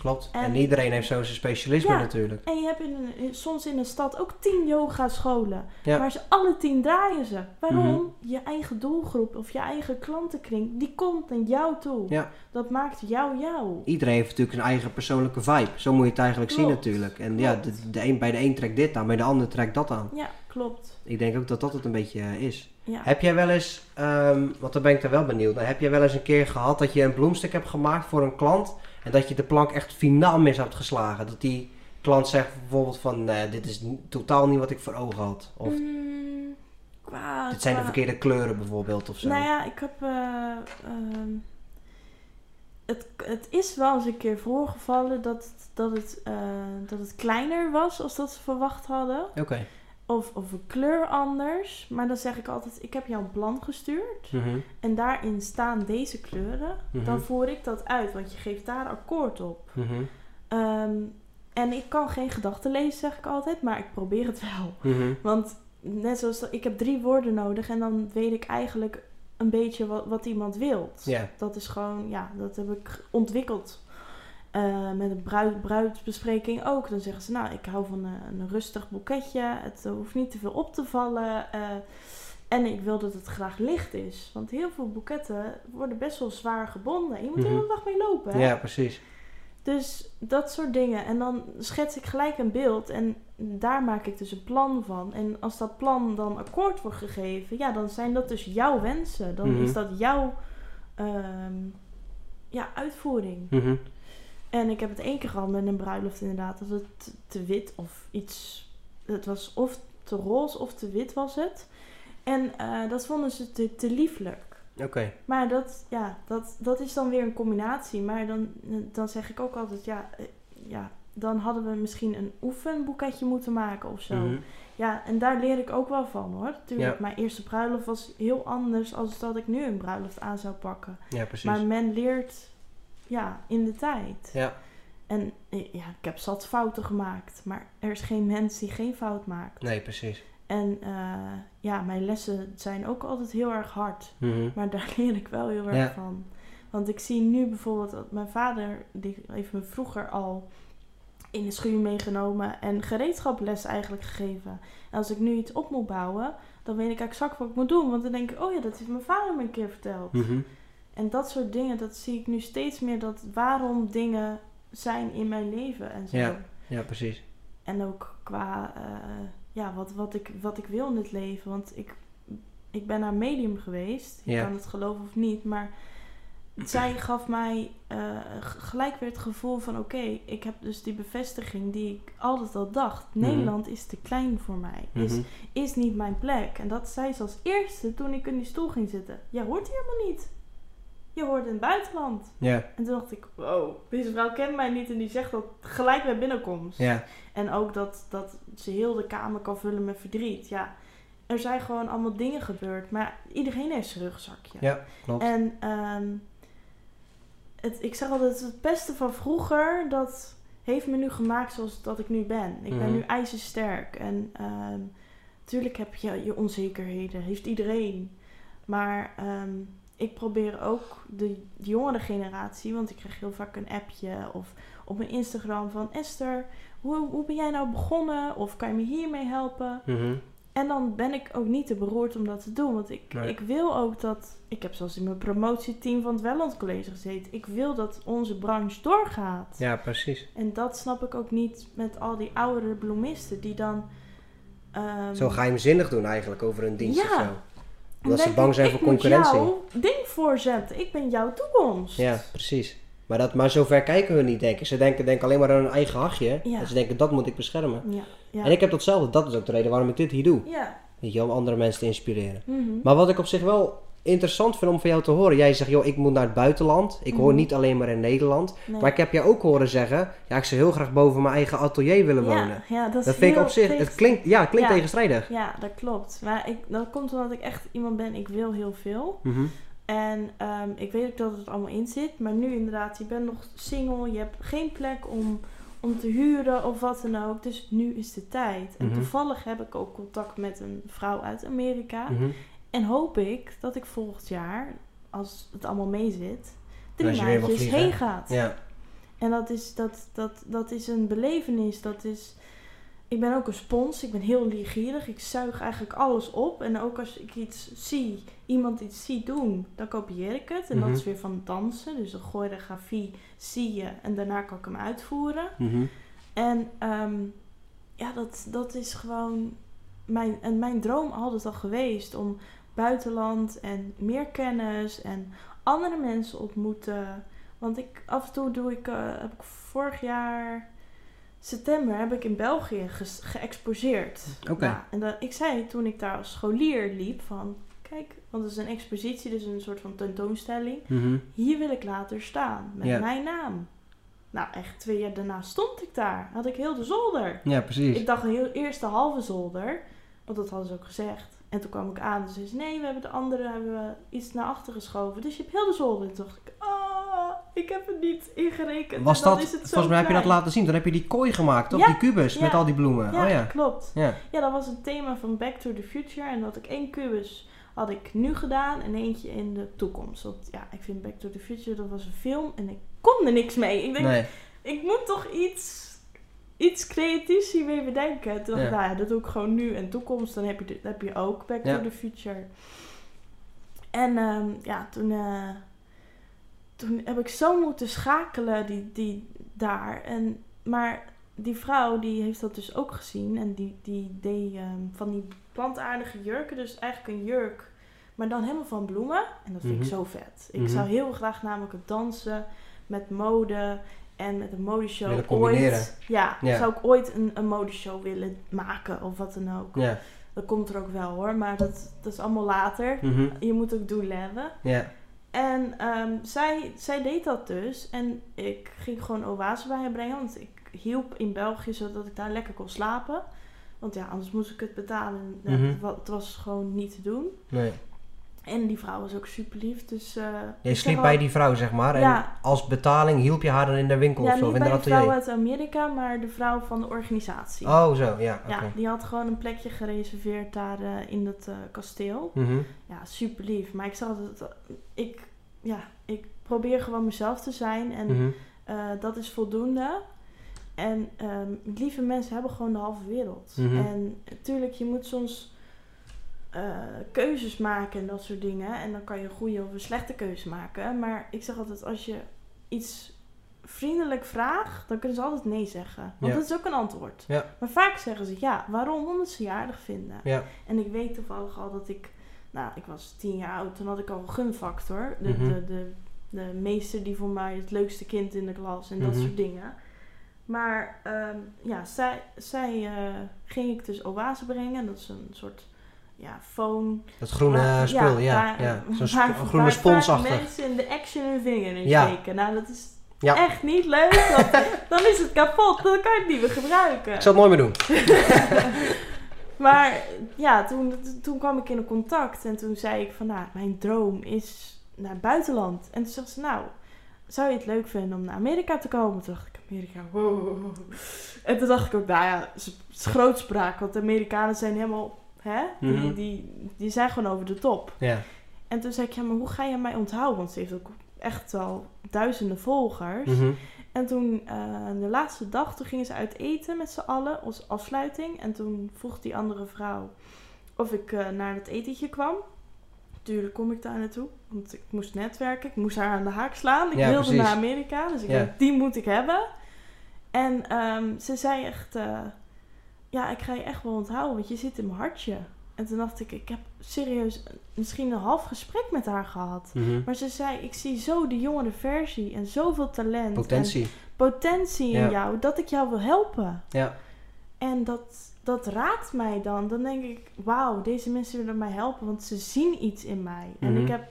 Klopt. En, En- iedereen heeft zo zijn specialisme Ja. natuurlijk. En je hebt in soms in een stad ook tien yogascholen. Ja. Maar ze alle tien draaien ze. Waarom? Mhm. Je eigen doelgroep of je eigen klantenkring, die komt naar jou toe. Ja. Dat maakt jou jou. Iedereen heeft natuurlijk een eigen persoonlijke vibe. Zo moet je het eigenlijk zien natuurlijk. En ja, de, de een, bij de een trekt dit aan, bij de ander trekt dat aan. Ja, klopt. Ik denk ook dat dat het een beetje eh, is. Ja. Heb jij wel eens, ehm want dan ben ik er wel benieuwd naar, heb jij wel eens een keer gehad dat je een bloemstuk hebt gemaakt voor een klant en dat je de plank echt finaal mis hebt geslagen? Dat die klant zegt bijvoorbeeld van, nee, dit is totaal niet wat ik voor ogen had. Of Mm, qua, dit zijn de verkeerde kleuren bijvoorbeeld of zo. Nou ja, ik heb... eh, ehm, het, het is wel eens een keer voorgevallen dat, dat, het, eh, dat het kleiner was als dat ze verwacht hadden. Oké. Of, of een kleur anders. Maar dan zeg ik altijd, ik heb jou een plan gestuurd. Mhm. En daarin staan deze kleuren. Mhm. Dan voer ik dat uit, want je geeft daar akkoord op. Mhm. Ehm, en ik kan geen gedachten lezen, zeg ik altijd, maar ik probeer het wel. Want net zoals ik heb drie woorden nodig en dan weet ik eigenlijk een beetje wat, wat iemand wilt. Ja. Dat is gewoon, ja, dat heb ik ontwikkeld. Eh, met een bruid, bruidsbespreking ook. Dan zeggen ze, nou, ik hou van een, een rustig boeketje. Het hoeft niet te veel op te vallen. eh, en ik wil dat het graag licht is. Want heel veel boeketten worden best wel zwaar gebonden. En je moet de Mhm. hele dag mee lopen. Hè? Ja, precies. Dus dat soort dingen. En dan schets ik gelijk een beeld en daar maak ik dus een plan van. En als dat plan dan akkoord wordt gegeven, ja, dan zijn dat dus jouw wensen. Dan Mhm. is dat jouw ehm, ja, uitvoering. Mhm. En ik heb het één keer gehad met een bruiloft inderdaad. Dat het te, wit of iets... Het was of te roze of te wit was het. En eh, dat vonden ze te, te lieflijk. Oké. Maar dat, ja, dat, dat is dan weer een combinatie. Maar dan, dan zeg ik ook altijd, ja, eh, ja, dan hadden we misschien een oefenboeketje moeten maken of zo. Mhm. Ja, en daar leer ik ook wel van hoor. Tuurlijk, Ja. mijn eerste bruiloft was heel anders als dat ik nu een bruiloft aan zou pakken. Ja, precies. Maar men leert, ja, in de tijd. Ja. En eh, ja, ik heb zat fouten gemaakt. Maar er is geen mens die geen fout maakt. Nee, precies. En eh, ja, mijn lessen zijn ook altijd heel erg hard. Mhm. Maar daar leer ik wel heel erg Ja. van. Want ik zie nu bijvoorbeeld dat mijn vader, die heeft me vroeger al in de schuur meegenomen en gereedschaples eigenlijk gegeven. En als ik nu iets op moet bouwen, dan weet ik exact wat ik moet doen. Want dan denk ik, oh ja, dat heeft mijn vader me een keer verteld. Mhm. En dat soort dingen, dat zie ik nu steeds meer, dat waarom dingen zijn in mijn leven en zo. Ja. Ja, precies. En ook qua uh, ja, wat, wat, ik, wat ik wil in het leven. Want ik, ik ben naar medium geweest. Je kan het geloven of niet. Maar zij gaf mij uh, gelijk weer het gevoel van... Oké, ik heb dus die bevestiging die ik altijd al dacht. Mhm. Nederland is te klein voor mij. Is, mhm. is niet mijn plek. En dat zei ze als eerste toen ik in die stoel ging zitten. Ja, hoort hier helemaal niet je hoort in het buitenland. Ja. En toen dacht ik, wow, deze vrouw kent mij niet en die zegt dat gelijk bij binnenkomst. Ja. En ook dat, dat ze heel de kamer kan vullen met verdriet. Ja, er zijn gewoon allemaal dingen gebeurd, maar iedereen heeft zijn rugzakje. Ja, klopt. En um, het, ik zeg altijd, het beste van vroeger, dat heeft me nu gemaakt zoals dat ik nu ben. Ik ben mhm. nu ijzersterk en um, natuurlijk heb je je onzekerheden, heeft iedereen. Maar um, ik probeer ook de jongere generatie, want ik krijg heel vaak een appje of op mijn Instagram van Esther, hoe, hoe ben jij nou begonnen? Of kan je me hiermee helpen? Mhm. En dan ben ik ook niet te beroerd om dat te doen. Want ik, ik wil ook dat. Ik heb zelfs in mijn promotieteam van het Welland College gezeten. Ik wil dat onze branche doorgaat. Ja, precies. En dat snap ik ook niet met al die oudere bloemisten die dan. Um, zo geheimzinnig doen eigenlijk over hun dienst ja, of zo. Omdat ze bang zijn voor concurrentie. Ik jouw ding voorzetten. Ik ben jouw toekomst. Ja, precies. Maar, dat, maar zover kijken we niet, denk ik. Ze denken, denken alleen maar aan hun eigen hachje. En ze denken, dat moet ik beschermen. Ja, ja. En ik heb datzelfde. Dat is ook de reden waarom ik dit hier doe. Ja. Weet je, om andere mensen te inspireren. Mhm. Maar wat ik op zich wel interessant vind om van jou te horen. Jij zegt, joh, ik moet naar het buitenland. Ik hoor mhm. niet alleen maar in Nederland. Maar ik heb jou ook horen zeggen, ja, ik zou heel graag boven mijn eigen atelier willen wonen. Ja, dat, dat vind ik op zich, het klinkt, ja, het klinkt tegenstrijdig. Ja, dat klopt. Maar ik, dat komt omdat ik echt iemand ben, ik wil heel veel. Mm En um, ik weet ook dat het allemaal in zit. Maar nu inderdaad, je bent nog single. Je hebt geen plek om, om te huren of wat dan ook. Dus nu is de tijd. En mhm. toevallig heb ik ook contact met een vrouw uit Amerika. Mhm. En hoop ik dat ik volgend jaar, als het allemaal mee zit, drie maandjes heen gaat. Ja. En dat is, dat, dat, dat is een belevenis. Dat is, ik ben ook een spons. Ik ben heel leergierig. Ik zuig eigenlijk alles op. En ook als ik iets zie, iemand iets zie doen, dan kopieer ik het. En dat mhm. is weer van dansen. Dus de choreografie zie je en daarna kan ik hem uitvoeren. Mhm. En ehm, ja, dat, dat is gewoon mijn, en mijn droom altijd al geweest om buitenland en meer kennis en andere mensen ontmoeten. Want ik af en toe doe ik, uh, heb ik vorig jaar september heb ik in België geëxposeerd. Oké. Ja, en dat, ik zei toen ik daar als scholier liep van, kijk, want het is een expositie, dus een soort van tentoonstelling. Mhm. Hier wil ik later staan met mijn naam. Nou, echt twee jaar daarna stond ik daar. Had ik heel de zolder. Ja, precies. Ik dacht heel eerste halve zolder, want dat hadden ze ook gezegd. En toen kwam ik aan en ze zei nee, we hebben de andere hebben we iets naar achter geschoven. Dus je hebt heel de zolder. En toen dacht ik, oh, ik heb het niet ingerekend. Was dat, volgens mij heb je dat laten zien. Dan heb je die kooi gemaakt, op die kubus met al die bloemen. Ja, oh, ja. klopt. Ja. ja, dat was het thema van Back to the Future. En dat ik één kubus had ik nu gedaan en eentje in de toekomst. Want ja, ik vind Back to the Future, dat was een film en ik kon er niks mee. Ik denk, nee. ik moet toch iets iets creatiefs hiermee bedenken. Toen dacht ik, nou ja, dat doe ik gewoon nu en toekomst. Dan heb je, heb je ook Back to the Future. En ehm, ja, toen, uh, toen heb ik zo moeten schakelen die, die, daar. En, maar die vrouw die heeft dat dus ook gezien. En die, die deed um, van die plantaardige jurken. Dus eigenlijk een jurk, maar dan helemaal van bloemen. En dat vind ik mhm. zo vet. Ik mhm. zou heel graag namelijk dansen met mode en met een modeshow ooit. Ja, ja, zou ik ooit een, een modeshow willen maken of wat dan ook. Ja. Dat komt er ook wel hoor, maar dat, dat is allemaal later. Mhm. Je moet ook doelen hebben. Ja. En um, zij, zij deed dat dus. En ik ging gewoon oase bij haar brengen. Want ik hielp in België zodat ik daar lekker kon slapen. Want ja, anders moest ik het betalen. Mm het was gewoon niet te doen. Nee. En die vrouw was ook super lief. Dus, uh, je sliep bij die vrouw, zeg maar. En als betaling hielp je haar dan in de winkel ja, of zo? Niet bij de vrouw uit Amerika, maar de vrouw van de organisatie. Oh, zo, ja. Ja, die had gewoon een plekje gereserveerd daar uh, in dat uh, kasteel. Mm -hmm. Ja, super lief. Maar ik zag dat ik, ja, ik probeer gewoon mezelf te zijn. En mm -hmm. dat is voldoende. En um, lieve mensen hebben gewoon de halve wereld. Mm -hmm. En natuurlijk, je moet soms uh, keuzes maken en dat soort dingen. En dan kan je een goede of een slechte keuze maken. Maar ik zeg altijd, als je iets vriendelijk vraag, dan kunnen ze altijd nee zeggen. Want Ja. dat is ook een antwoord. Ja. Maar vaak zeggen ze ja, waarom? Omdat ze je aardig vinden. Ja. En ik weet toevallig al dat ik, nou, ik was tien jaar oud, toen had ik al gunfactor. De, Mhm. de, de, de meester die voor mij het leukste kind in de klas en dat Mhm. soort dingen. Maar ehm, ja, zij, zij eh, ging ik dus oase brengen. Dat is een soort ja, phone. Dat groene Waar- spul, ja. waar- ja, Zo'n sp- groene sponsachtig. mensen in de action hun vinger in Ja. steken. Nou, dat is Ja. echt niet leuk. Want dan is het kapot. Dan kan je het niet meer gebruiken. Ik zal het nooit meer doen. Maar ja, toen, toen kwam ik in contact en toen zei ik van, nou, mijn droom is naar het buitenland. En toen zegt ze, nou, zou je het leuk vinden om naar Amerika te komen? Toen dacht ik, Amerika, wow. En toen dacht ik ook, nou ja, het is grootspraak, want de Amerikanen zijn helemaal, hè, die, Mhm. die, die zijn gewoon over de top. Ja. En toen zei ik, ja, maar hoe ga je mij onthouden? Want ze heeft ook echt wel duizenden volgers. Mhm. En toen, eh, de laatste dag, toen gingen ze uit eten met z'n allen als afsluiting. En toen vroeg die andere vrouw of ik eh, naar het etentje kwam. Tuurlijk kom ik daar naartoe, want ik moest netwerken. Ik moest haar aan de haak slaan. Ik Ja, wilde precies. naar Amerika, dus ik Ja. dacht, die moet ik hebben. En ehm, ze zei echt, eh, ja, ik ga je echt wel onthouden, want je zit in mijn hartje. En toen dacht ik, ik heb serieus misschien een half gesprek met haar gehad. Mhm. Maar ze zei, ik zie zo de jongere versie en zoveel talent. En Potentie. potentie in jou, dat ik jou wil helpen. Ja. En dat, dat raakt mij dan. Dan denk ik, wauw, deze mensen willen mij helpen, want ze zien iets in mij. En Mhm. ik heb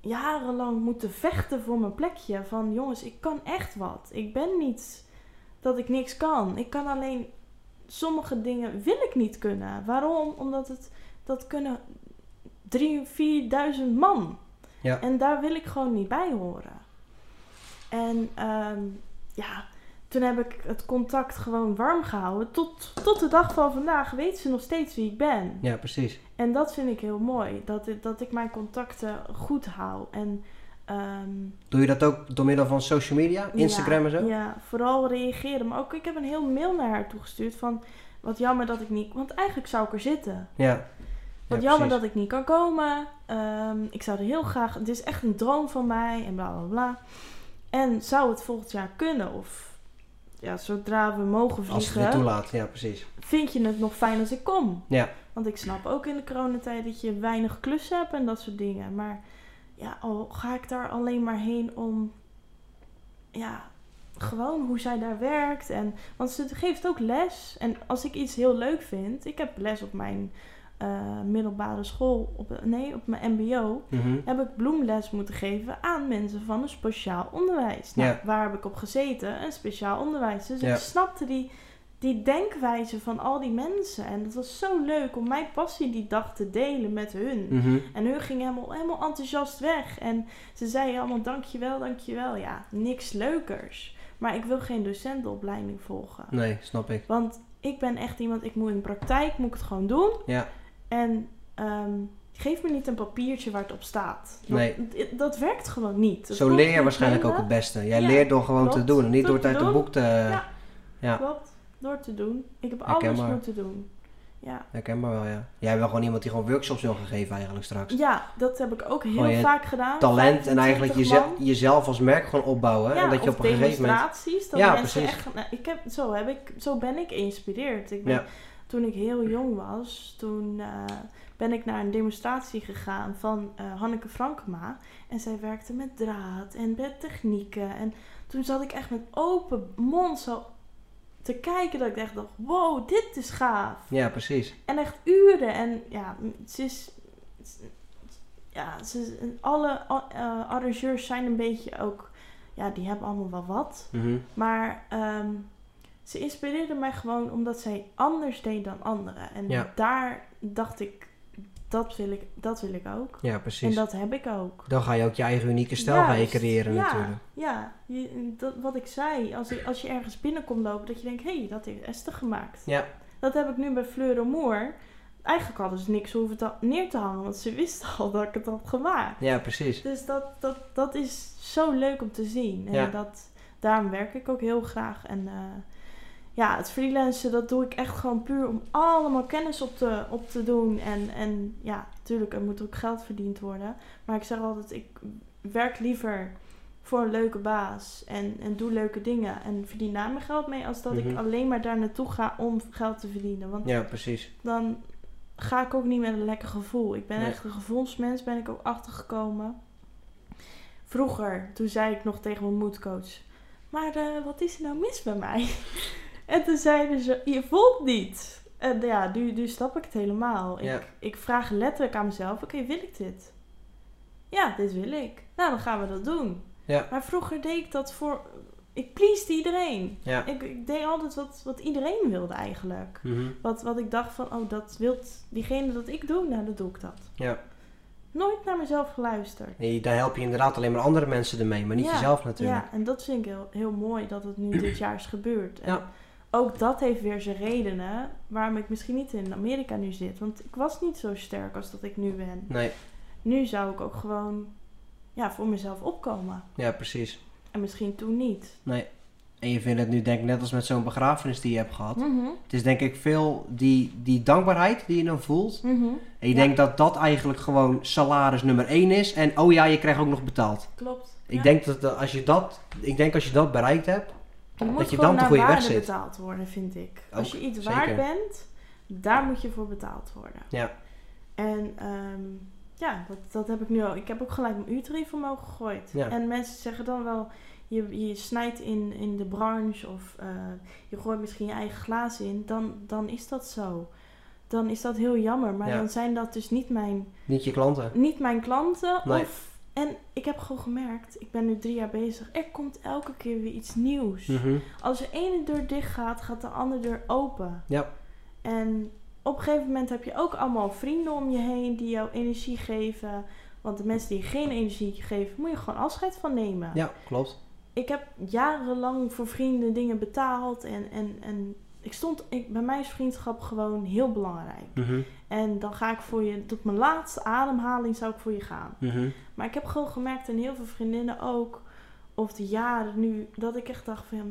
jarenlang moeten vechten voor mijn plekje. Van jongens, ik kan echt wat. Ik ben niet dat ik niks kan. Ik kan alleen sommige dingen wil ik niet kunnen. Waarom? Omdat het dat kunnen drie, vierduizend man. Ja. En daar wil ik gewoon niet bij horen. En ehm, ja, toen heb ik het contact gewoon warm gehouden. Tot, tot de dag van vandaag weet ze nog steeds wie ik ben. Ja, precies. En dat vind ik heel mooi. Dat, ik- dat ik mijn contacten goed hou. En ehm, Doe je dat ook door middel van social media? Instagram ja, en zo? Ja, vooral reageren. Maar ook, ik heb een heel mail naar haar toegestuurd van... Wat jammer dat ik niet... Want eigenlijk zou ik er zitten. Ja. Wat Ja, jammer precies. dat ik niet kan komen. Ehm, ik zou er heel graag... Het is echt een droom van mij. En bla bla bla. En zou het volgend jaar kunnen? Of ja, zodra we mogen Als het vliegen... toelaat, ja, precies. Vind je het nog fijn als ik kom? Ja. Want ik snap ook in de coronatijd dat je weinig klussen hebt en dat soort dingen. Maar ja, al ga ik daar alleen maar heen om... Ja, gewoon hoe zij daar werkt. En, want ze geeft ook les. En als ik iets heel leuk vind... Ik heb les op mijn eh, middelbare school. Op, nee, op mijn mbo. Mhm. Heb ik bloemles moeten geven aan mensen van een speciaal onderwijs. Nou, waar heb ik op gezeten? Een speciaal onderwijs. Dus ik snapte die, die denkwijze van al die mensen. En het was zo leuk om mijn passie die dag te delen met hun. Mhm. En hun ging helemaal, helemaal enthousiast weg. En ze zeiden allemaal dankjewel, dankjewel. Ja, niks leukers. Maar ik wil geen docentenopleiding volgen. Nee, snap ik. Want ik ben echt iemand, ik moet in de praktijk, moet ik het gewoon doen. Ja. En ehm, geef me niet een papiertje waar het op staat. Dat, Nee. dat, dat werkt gewoon niet. Dat Zo leer je waarschijnlijk ook het beste. Jij Ja, leert door gewoon te doen. en Niet Door het uit een boek te... Ja. Ja. Klopt, door te doen. Ik heb alles moeten doen. Ja. Herkenbaar wel, ja. Jij wil gewoon iemand die gewoon workshops wil gaan geven eigenlijk straks. ja, dat heb ik ook heel vaak gedaan. Talent en eigenlijk 25 jezelf, jezelf als merk gewoon opbouwen. Ja, en dat je op een gegeven moment... demonstraties. Dat Ja, mensen precies. echt, nou, ik heb, zo, heb ik, zo ben ik geïnspireerd. Ik ben, Ja. Toen ik heel jong was, toen eh, ben ik naar een demonstratie gegaan van eh, Hanneke Frankema. En zij werkte met draad en met technieken. En toen zat ik echt met open mond zo te kijken dat ik echt dacht, wow, dit is gaaf. Ja, precies. En echt uren. En ja, ze is... Ja, ze, alle uh, arrangeurs zijn een beetje ook... Ja, die hebben allemaal wel wat. Mhm. Maar ehm, ze inspireerde mij gewoon omdat zij anders deed dan anderen. En Ja. daar dacht ik, dat wil ik, dat wil ik ook. Ja, En precies. dat heb ik ook. Dan ga je ook je eigen unieke stijl gaan je Juist. creëren ja, natuurlijk. Ja, je, dat, wat ik zei. Als, ik, als je ergens binnenkomt lopen, dat je denkt, hé, hey, dat heeft Esther gemaakt. Ja. Dat heb ik nu bij Fleur de Moor. Eigenlijk hadden ze niks hoeven te- neer te hangen, want ze wisten al dat ik het had gemaakt. Ja, precies. Dus dat, dat, dat is zo leuk om te zien. En Ja. dat, daarom werk ik ook heel graag. En eh, ja, het freelancen, dat doe ik echt gewoon puur om allemaal kennis op te, op te doen. En, en ja, natuurlijk, er moet ook geld verdiend worden. Maar ik zeg altijd, ik werk liever voor een leuke baas en, en doe leuke dingen en verdien daar mijn geld mee, als dat ik Mhm. alleen maar daar naartoe ga om geld te verdienen. Want Ja, precies. dan ga ik ook niet met een lekker gevoel. Ik ben Nee. echt een gevoelsmens, ben ik ook achtergekomen. Vroeger, toen zei ik nog tegen mijn moedcoach, maar eh, wat is er nou mis bij mij? en toen zeiden ze, je voelt niet. En ja, nu, nu snap ik het helemaal. Ja. Ik, ik vraag letterlijk aan mezelf, oké, wil ik dit? Ja, dit wil ik. Nou, dan gaan we dat doen. Ja. Maar vroeger deed ik dat voor... Ik pleased iedereen. Ja. Ik, ik deed altijd wat, wat iedereen wilde eigenlijk. Mhm. Wat, wat ik dacht van, oh, dat wilt diegene dat ik doe, nou, dan doe ik dat. Ja. Nooit naar mezelf geluisterd. Nee, daar help je inderdaad alleen maar andere mensen ermee, maar niet Ja, jezelf natuurlijk. Ja, en dat vind ik heel, heel mooi dat het nu dit jaar is gebeurd. En Ja. Ook dat heeft weer zijn redenen waarom ik misschien niet in Amerika nu zit. Want ik was niet zo sterk als dat ik nu ben. Nee, Nu zou ik ook gewoon ja, voor mezelf opkomen. ja, precies. En misschien toen niet. Nee. En je vindt het nu denk ik net als met zo'n begrafenis die je hebt gehad. Mhm, Het is denk ik veel die, die dankbaarheid die je dan voelt. mhm. En je Ja. denkt dat dat eigenlijk gewoon salaris nummer één is. En oh ja, je krijgt ook nog betaald. Klopt. Ik Ja. denk dat dat als je dat, ik denk als je dat bereikt hebt. Je moet dat je dan op de naar goede weg waarde zit. betaald worden, vind ik. Als je iets zeker. waard bent, daar moet je voor betaald worden. Ja. En ehm, ja, dat, dat heb ik nu al. Ik heb ook gelijk mijn uurtarief omhoog gegooid. Ja. En mensen zeggen dan wel, je, je snijdt in, in de branche of eh, je gooit misschien je eigen glaas in. Dan, dan is dat zo. Dan is dat heel jammer. Maar Ja. dan zijn dat dus niet mijn, Niet je klanten. niet mijn klanten. Nee. Of, en ik heb gewoon gemerkt, ik ben nu drie jaar bezig. Er komt elke keer weer iets nieuws. Mhm. Als de ene deur dicht gaat, gaat de andere deur open. Ja. En op een gegeven moment heb je ook allemaal vrienden om je heen die jou energie geven. Want de mensen die geen energie geven, moet je gewoon afscheid van nemen. Ja, klopt. Ik heb jarenlang voor vrienden dingen betaald. En, en, en ik stond, ik, bij mij is vriendschap gewoon heel belangrijk. Mhm. En dan ga ik voor je, tot mijn laatste ademhaling zou ik voor je gaan. Mhm. Maar ik heb gewoon gemerkt, en heel veel vriendinnen ook, of de jaren nu, dat ik echt dacht van, ja,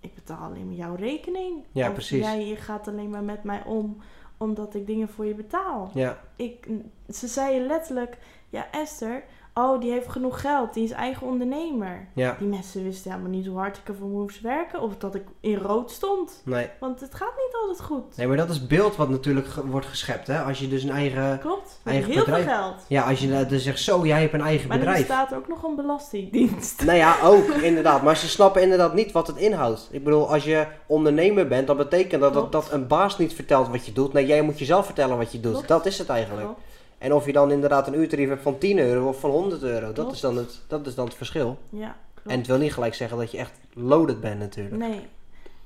ik betaal alleen maar jouw rekening. Ja, of precies. Jij je gaat alleen maar met mij om, omdat ik dingen voor je betaal. Ja, Ik, ze zeiden letterlijk, ja Esther, oh die heeft genoeg geld, die is eigen ondernemer. ja. Die mensen wisten helemaal niet hoe hard ik ervoor moest werken, of dat ik in rood stond. Nee. Want het gaat niet altijd goed. nee, maar dat is beeld wat natuurlijk wordt geschept. Hè? Als je dus een eigen... Klopt, Eigen heel bedrijf. veel geld. Ja, als je dan zegt zo, jij hebt een eigen Maar er bedrijf. bestaat ook nog een belastingdienst. Nou ja, ook inderdaad. Maar ze snappen inderdaad niet wat het inhoudt. Ik bedoel, als je ondernemer bent, dan betekent dat dat, een baas niet vertelt wat je doet. Nee, jij moet jezelf vertellen wat je doet. Klopt. Dat is het eigenlijk. Klopt. En of je dan inderdaad een uurtarief hebt van 10 euro of van 100 euro, dat is, dan het, dat is dan het verschil. Ja, klopt. En het wil niet gelijk zeggen dat je echt loaded bent natuurlijk. Nee,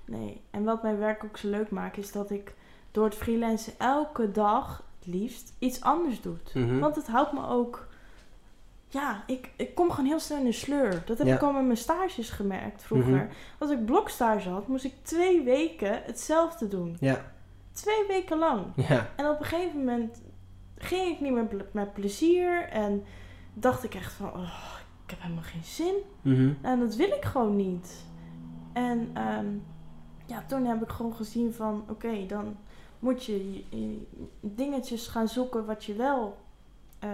nee. En wat mijn werk ook zo leuk maakt, is dat ik door het freelancen elke dag het liefst iets anders doe. Mhm. Want het houdt me ook. Ja, ik, ik kom gewoon heel snel in de sleur. Dat heb Ja. ik al met mijn stages gemerkt vroeger. Mhm. Als ik blokstage had, moest ik twee weken hetzelfde doen. Ja, Twee weken lang. ja, En op een gegeven moment ging ik niet meer met plezier. En dacht ik echt van, oh, ik heb helemaal geen zin. Mhm. En dat wil ik gewoon niet. En ehm, ja, toen heb ik gewoon gezien van, oké, dan moet je, je- je dingetjes gaan zoeken wat je wel, ehm,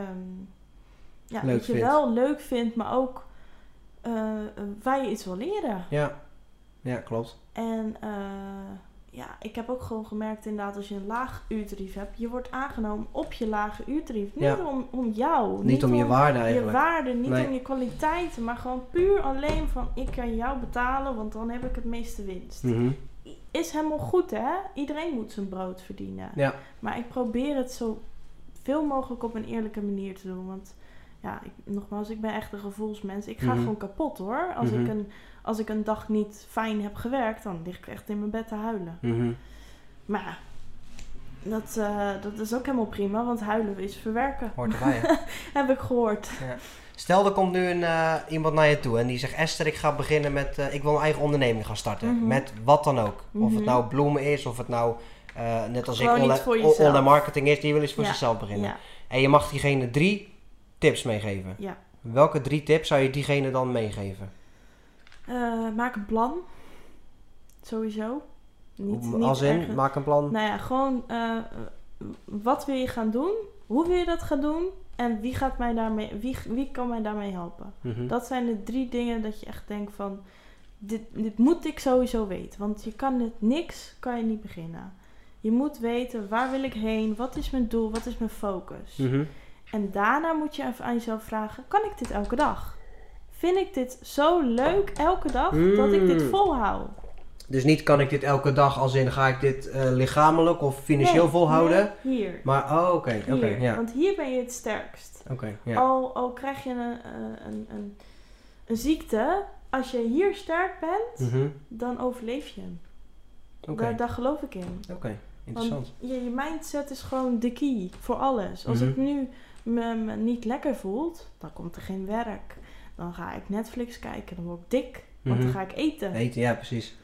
ja, Leuk wat je vindt. wel leuk vindt, maar ook eh, waar je iets wil leren. ja. Ja, klopt. En eh, ja, ik heb ook gewoon gemerkt inderdaad, als je een laag uurtarief hebt, je wordt aangenomen op je lage uurtarief. Niet Ja. om, om jou. Niet om je waarde je eigenlijk. waarde, niet Nee. om je kwaliteiten, maar gewoon puur alleen van ik kan jou betalen, want dan heb ik het meeste winst. Mhm. Is helemaal goed hè? Iedereen moet zijn brood verdienen. Ja, Maar ik probeer het zo veel mogelijk op een eerlijke manier te doen. Want ja, ik, nogmaals, ik ben echt een gevoelsmens. Ik ga Mhm. gewoon kapot hoor. Als, Mhm. ik een, als ik een dag niet fijn heb gewerkt, dan lig ik echt in mijn bed te huilen. Mhm. Maar ja, dat, eh, dat is ook helemaal prima, want huilen is verwerken. hoort erbij. hè? heb ik gehoord. Stel, er komt nu een, eh, iemand naar je toe en die zegt: Esther, ik ga beginnen met. eh, ik wil een eigen onderneming gaan starten. Mhm. Met wat dan ook. Of het Mhm. nou bloemen is, of het nou. eh, net als Gewoon ik online, online marketing is, die wil eens voor Ja, zichzelf beginnen. Ja, En je mag diegene drie tips meegeven. ja. Welke drie tips zou je diegene dan meegeven? Eh, maak een plan. Sowieso. Niet, niet Als in, maak een plan. Nou ja, gewoon eh, wat wil je gaan doen? hoe wil je dat gaan doen? En wie, gaat mij daarmee, wie, wie kan mij daarmee helpen? Mhm. Dat zijn de drie dingen dat je echt denkt van... Dit, dit moet ik sowieso weten. Want je kan het niks, kan je niet beginnen. Je moet weten, waar wil ik heen? Wat is mijn doel? Wat is mijn focus? Mhm. En daarna moet je even aan jezelf vragen: kan ik dit elke dag? Vind ik dit zo leuk elke dag dat ik dit Mm. volhoud? Dus niet kan ik dit elke dag als in ga ik dit eh, lichamelijk of financieel Nee, volhouden. nee, hier. Maar, oh, oké, oké, ja. Want hier ben je het sterkst. Oké, ja. Al, al krijg je een, eh, een, een, een ziekte, als je hier sterk bent, Mhm. dan overleef je hem. Daar, daar geloof ik in. oké, interessant. Want je, je mindset is gewoon de key voor alles. Als Mhm. ik nu me, me niet lekker voelt, dan komt er geen werk. Dan ga ik Netflix kijken, dan word ik dik. Want dan Mhm. ga ik eten. Eten, ja, precies.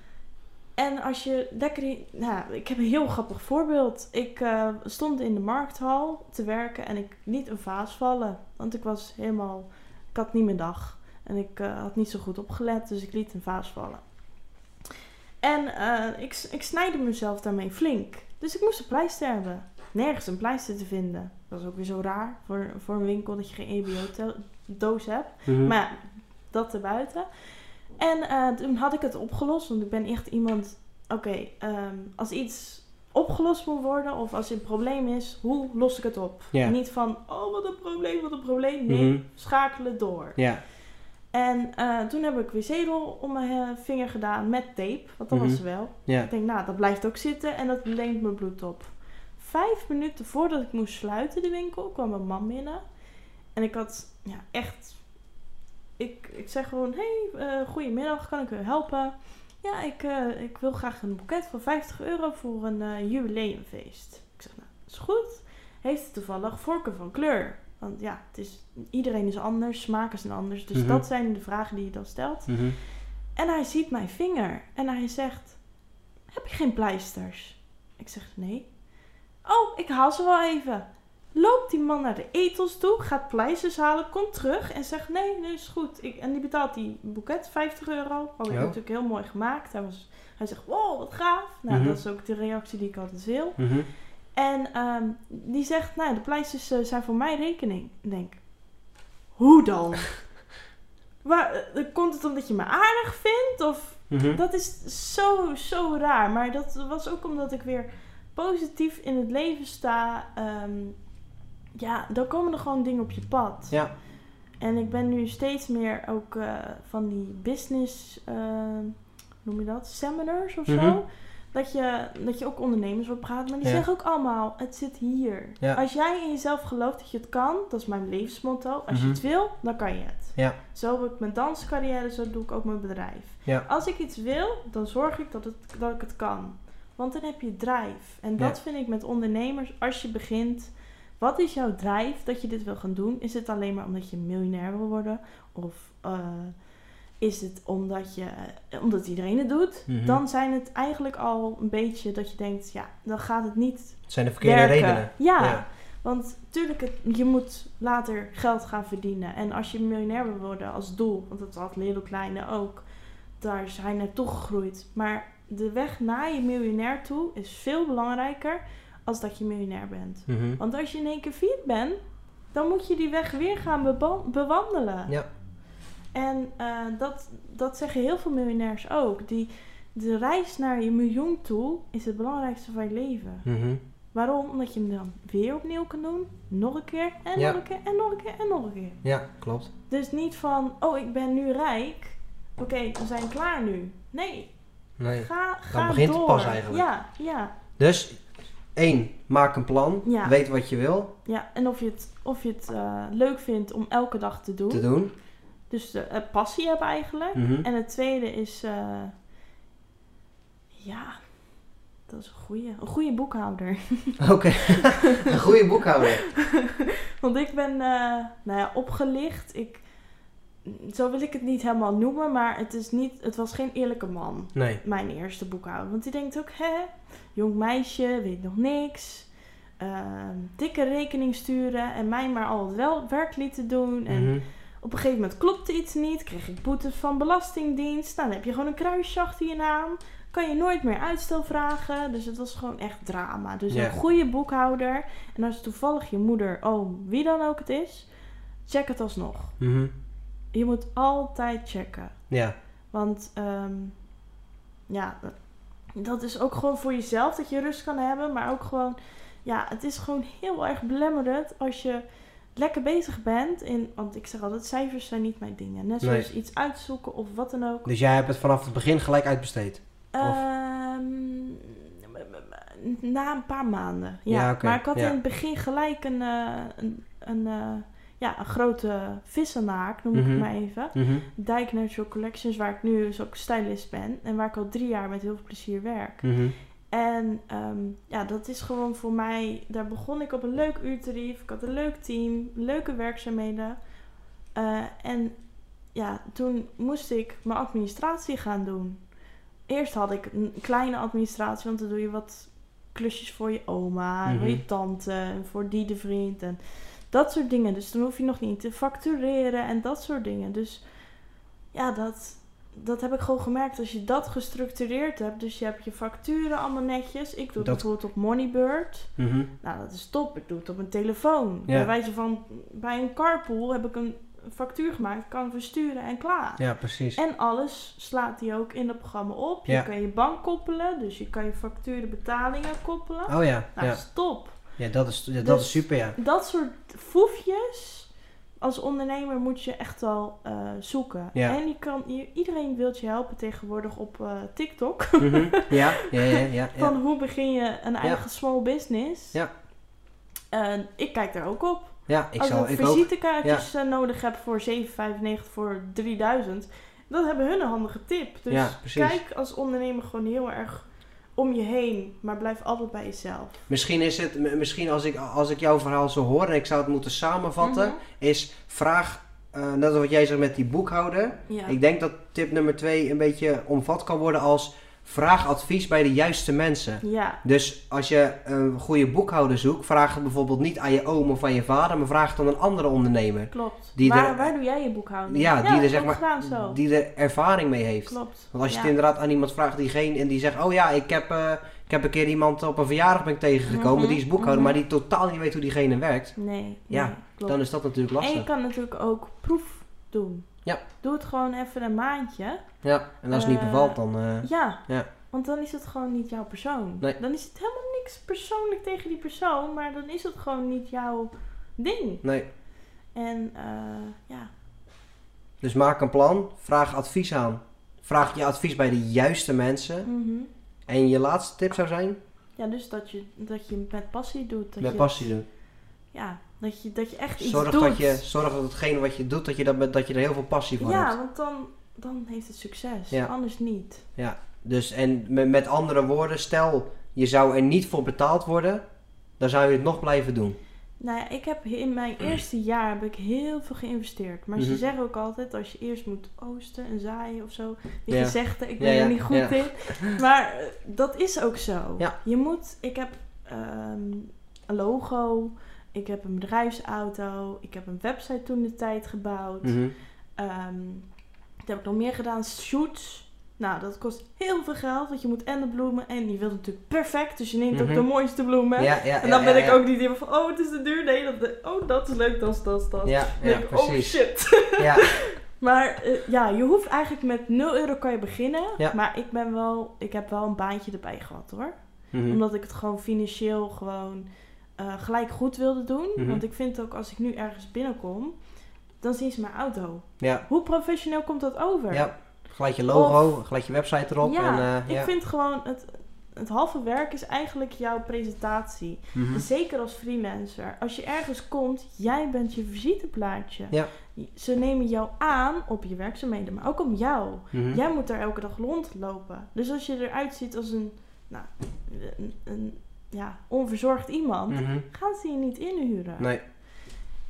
En als je lekker... Nou, ik heb een heel grappig voorbeeld. Ik eh, stond in de markthal te werken en ik liet een vaas vallen. Want ik was helemaal... Ik had niet mijn dag. En ik eh, had niet zo goed opgelet, dus ik liet een vaas vallen. En eh, ik, ik snijde mezelf daarmee flink. Dus ik moest een pleister hebben. Nergens een pleister te vinden. Dat is ook weer zo raar voor, voor een winkel dat je geen EBO-doos hebt. Mhm. Maar ja, dat erbuiten. En eh, toen had ik het opgelost. Want ik ben echt iemand... Oké, ehm, als iets opgelost moet worden... of als er een probleem is... hoe los ik het op? Niet van... oh, wat een probleem, wat een probleem. Nee, Mhm. schakelen door. Ja, En eh, toen heb ik wc-rol om mijn eh, vinger gedaan met tape. Want dat Mhm. was er wel. Ik denk, nou, dat blijft ook zitten en dat leent mijn bloed op. Vijf minuten voordat ik moest sluiten, de winkel, kwam mijn man binnen. En ik had, ja, echt... Ik, ik zeg gewoon, hey, eh goedemiddag, kan ik u helpen? Ja, ik, eh, ik wil graag een boeket van 50 euro voor een eh, jubileumfeest. Ik zeg, nou, is goed. Heeft u toevallig vorken van kleur? Want ja, het is, iedereen is anders, smaken zijn anders. Dus Mhm. dat zijn de vragen die je dan stelt. Mhm. En hij ziet mijn vinger en hij zegt: Heb je geen pleisters? Ik zeg: Nee. Oh, ik haal ze wel even. Loopt die man naar de etels toe, gaat pleisters halen, komt terug en zegt: Nee, nee, is goed. Ik, en die betaalt die boeket 50 euro. Had ik Ja. natuurlijk heel mooi gemaakt. Hij, was, hij zegt: Wow, wat gaaf. Nou, Mhm. dat is ook de reactie die ik altijd wil. Mhm. En ehm, die zegt: Nou, de pleisters eh, zijn voor mijn rekening. Ik denk: Hoe dan? Waar, eh, komt het omdat je me aardig vindt? Of Mhm. dat is zo, zo raar. Maar dat was ook omdat ik weer positief in het leven sta. Ehm, ja, dan komen er gewoon dingen op je pad. Ja. En ik ben nu steeds meer ook eh, van die business, eh, noem je dat, seminars of zo. Mhm. Dat je, dat je ook ondernemers wil praten. Maar die Ja. zeggen ook allemaal, het zit hier. Ja. Als jij in jezelf gelooft dat je het kan, dat is mijn levensmotto. Als Mhm. je het wil, dan kan je het. Ja. Zo heb ik mijn danscarrière, zo doe ik ook mijn bedrijf. Ja. Als ik iets wil, dan zorg ik dat, het, dat ik het kan. Want dan heb je drijf. En dat Ja. vind ik met ondernemers, als je begint... Wat is jouw drijf dat je dit wil gaan doen? Is het alleen maar omdat je miljonair wil worden? Of eh, is het omdat, je, eh, omdat iedereen het doet? Mhm. Dan zijn het eigenlijk al een beetje dat je denkt... Ja, dan gaat het niet Het zijn de verkeerde werken. redenen. Ja, Ja. want tuurlijk, het, je moet later geld gaan verdienen. En als je miljonair wil worden als doel, want dat altijd heel kleine ook, daar zijn naartoe gegroeid. Maar de weg naar je miljonair toe is veel belangrijker als dat je miljonair bent. Mhm. Want als je in één keer failliet bent, dan moet je die weg weer gaan bewandelen. Ja. En eh, dat, dat zeggen heel veel miljonairs ook. Die, de reis naar je miljoen toe is het belangrijkste van je leven. Mhm. Waarom? Omdat je hem dan weer opnieuw kan doen. Nog een keer en Ja. nog een keer en nog een keer en nog een keer. Ja, klopt. Dus niet van, oh ik ben nu rijk. Oké, we zijn klaar nu. Nee, Nee. ga, ga begint het pas eigenlijk. Ja, ja, Dus, één, maak een plan. Ja. Weet wat je wil ja. En of je het, of je het eh, leuk vindt om elke dag te doen. te doen. Dus eh, passie hebben eigenlijk. Mhm. En het tweede is, eh, ja, dat is een goede, een goede boekhouder. Oké, een goede boekhouder. Want ik ben, nou ja, opgelicht. Ik, zo wil ik het niet helemaal noemen, maar het, is niet, het was geen eerlijke man. Nee. Mijn eerste boekhouder. Want die denkt ook, hè, jong meisje, weet nog niks. Ehm, dikke rekening sturen en mij maar al het wel werk lieten doen. En Mhm. op een gegeven moment klopte iets niet. Kreeg ik boetes van Belastingdienst. Nou, dan heb je gewoon een kruisje achter je naam. kan je nooit meer uitstel vragen. Dus het was gewoon echt drama. Dus een goede boekhouder. En als toevallig je moeder, oom, wie dan ook het is, check het alsnog. Mhm. Je moet altijd checken. Ja. Want ehm, ja, dat is ook gewoon voor jezelf dat je rust kan hebben. Maar ook gewoon, ja, het is gewoon heel erg belemmerend als je lekker bezig bent. In, want ik zeg altijd, cijfers zijn niet mijn dingen. Net Nee. zoals iets uitzoeken of wat dan ook. Dus jij hebt het vanaf het begin gelijk uitbesteed? Ehm, na een paar maanden. Ja, maar ik had ja. in het begin gelijk een, eh, een, een, eh, ja, een grote vissennaak, noem ik Mhm. het maar even. Mhm. Dijk Natural Collections, waar ik nu dus ook stylist ben. En waar ik al drie jaar met heel veel plezier werk. Mhm. En ehm, ja, dat is gewoon voor mij... Daar begon ik op een leuk uurtarief. Ik had een leuk team, leuke werkzaamheden. Eh, en ja, toen moest ik mijn administratie gaan doen. Eerst had ik een kleine administratie, want dan doe je wat klusjes voor je oma, en voor Mhm. je tante, en voor die de vriend en dat soort dingen. Dus dan hoef je nog niet te factureren en dat soort dingen. Dus ja, dat, dat heb ik gewoon gemerkt. Als je dat gestructureerd hebt, dus je hebt je facturen allemaal netjes. Ik doe het Dat- bijvoorbeeld op Moneybird. Mhm. Nou, dat is top. Ik doe het op mijn telefoon. Ja. Bij wijze van, bij een carpool heb ik een factuur gemaakt, kan versturen en klaar. Ja, precies. En alles slaat die ook in het programma op. Je Ja. kan je bank koppelen, dus je kan je facturen betalingen koppelen. Oh ja, Nou, ja. stop. Ja dat, is, ja, dat Dus- is super, ja. Dat soort foefjes, als ondernemer moet je echt wel eh, zoeken. Ja. En je kan, je- iedereen wil je helpen tegenwoordig op eh, TikTok. Mhm. Ja, ja, ja, ja. ja. Van hoe begin je een eigen small business. Ja. En ik kijk daar ook op. Ja, ik Als zal, ik ik ook. visitekaartjes eh, nodig heb voor 7,95 voor 3000, dan hebben hun een handige tip. Dus kijk als ondernemer gewoon heel erg om je heen, maar blijf altijd bij jezelf. Misschien is het, misschien als ik, als ik jouw verhaal zo hoor en ik zou het moeten samenvatten, Mhm. is vraag, eh, net als wat jij zegt met die boekhouder. Ja. Ik denk dat tip nummer twee een beetje omvat kan worden als vraag advies bij de juiste mensen. ja, Dus als je een goede boekhouder zoekt, vraag het bijvoorbeeld niet aan je oom of aan je vader, maar vraag het aan een andere ondernemer. klopt. Die waar, er- waar doe jij je boekhouding? Ja, die er zeg maar, zo. die er ervaring mee heeft. Klopt. Want als je Ja. het inderdaad aan iemand vraagt die geen en die zegt, oh ja, ik heb, eh, ik heb een keer iemand op een verjaardag ben ik tegengekomen, Mhm, die is boekhouder, mhm. maar die totaal niet weet hoe diegene werkt. Nee, Ja, nee, klopt. Dan is dat natuurlijk en je lastig. kan natuurlijk ook proef doen. Ja. Doe het gewoon even een maandje. Ja, en als het niet Eh, bevalt, dan... eh, Ja. Ja. Want dan is het gewoon niet jouw persoon. Nee. Dan is het helemaal niks persoonlijk tegen die persoon, maar dan is het gewoon niet jouw ding. nee. En eh, ja, Dus maak een plan, vraag advies aan. Vraag je advies bij de juiste mensen. mhm. En je laatste tip zou zijn, ja dus dat je, dat je met passie doet. Dat met je, passie doen. Ja, dat je, dat je echt iets Zorg doet. dat, je, zorg dat hetgene wat je doet, dat je, dat, dat je er heel veel passie voor ja, hebt. want dan, dan heeft het succes. Ja. Anders niet. Dus en met, andere woorden, stel je zou er niet voor betaald worden, dan zou je het nog blijven doen. Nou ja, ik heb in mijn eerste jaar heb ik heel veel geïnvesteerd. Maar ze Mhm. zeggen ook altijd, als je eerst moet oosten en zaaien of zo. Die Ja. gezegde, ik Ja, ben ja, er niet goed ja. in. Maar eh, dat is ook zo. Ja. Je moet, ik heb ehm, een logo, ik heb een bedrijfsauto, ik heb een website toen de tijd gebouwd. Mhm. Ehm, wat heb ik nog meer gedaan? Shoots. Nou, dat kost heel veel geld, want je moet en de bloemen en je wilt natuurlijk perfect, dus je neemt ook Mhm. de mooiste bloemen. Ja, ja, En dan ja, ben ik ook niet meer van, oh, het is te duur. Nee, dat, oh, dat is leuk, dat is dat, dat. Ja, Dan ja, denk ik, oh shit. Ja, Maar eh, ja, je hoeft eigenlijk met 0 euro kan je beginnen. Maar ik ben wel, ik heb wel een baantje erbij gehad hoor. Mhm. Omdat ik het gewoon financieel gewoon eh, gelijk goed wilde doen. Mhm. Want ik vind ook als ik nu ergens binnenkom, dan zien ze mijn auto. ja, Hoe professioneel komt dat over? ja. Gelijk je logo, gelijk je website erop. Ja, en, eh, ik ja. vind gewoon het, het halve werk is eigenlijk jouw presentatie. Mhm. Zeker als freelancer. Als je ergens komt, jij bent je visiteplaatje. Ja. Ze nemen jou aan op je werkzaamheden, maar ook om jou. Mhm. Jij moet daar elke dag rondlopen. Dus als je eruit ziet als een, nou, een, een ja, onverzorgd iemand, Mhm. gaan ze je niet inhuren. Nee.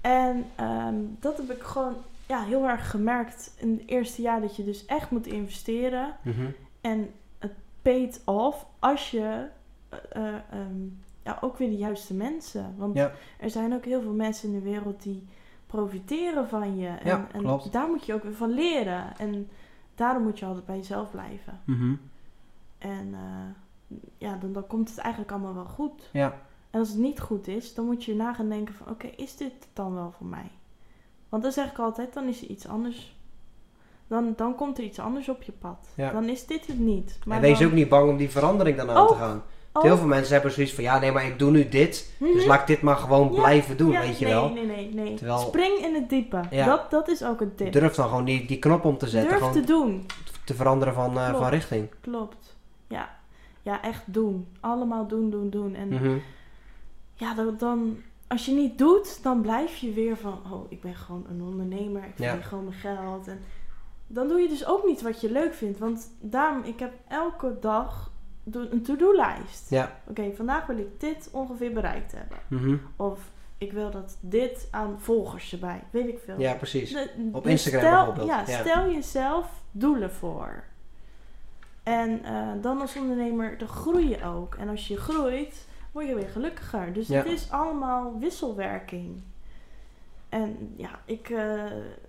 En ehm, dat heb ik gewoon ja, heel erg gemerkt in het eerste jaar dat je dus echt moet investeren. Mhm. En het paid off als je eh, eh, ehm, ja, ook weer de juiste mensen. Want Ja. er zijn ook heel veel mensen in de wereld die profiteren van je. En, Ja, en daar moet je ook weer van leren. En daarom moet je altijd bij jezelf blijven. Mhm. En eh, ja, dan, dan komt het eigenlijk allemaal wel goed. Ja. En als het niet goed is, dan moet je na gaan denken van... Oké, is dit het dan wel voor mij? Want dan zeg ik altijd, dan is er iets anders. Dan, dan komt er iets anders op je pad. Ja. Dan is dit het niet. en wees dan- ook niet bang om die verandering dan aan te gaan. Oh, Heel veel mensen hebben zoiets van, ja nee, maar ik doe nu dit. Dus mhm. laat ik dit maar gewoon Ja, blijven doen, Ja, weet je nee, wel. Nee, nee, nee. Terwijl- Spring in het diepe. Dat, dat is ook een tip. Durf dan gewoon die, die knop om te zetten. Durf gewoon te doen. te veranderen van, eh, van richting. Klopt. Ja. Ja, echt doen. Allemaal doen, doen, doen. En Mhm. Ja, dan, dan... Als je niet doet, dan blijf je weer van... Oh, ik ben gewoon een ondernemer. Ik Ja. verdien gewoon mijn geld. En dan doe je dus ook niet wat je leuk vindt. Want daarom, ik heb elke dag een to-do-lijst. Ja. Oké, vandaag wil ik dit ongeveer bereikt hebben. Mhm. Of ik wil dat dit aan volgers erbij. Weet ik veel. ja, precies. De- Op dus Instagram stel, bijvoorbeeld, Ja, ja. stel jezelf doelen voor. En eh, dan als ondernemer, dan groei je ook. En als je groeit, word je weer gelukkiger. Dus Ja. het is allemaal wisselwerking. En ja, ik, eh,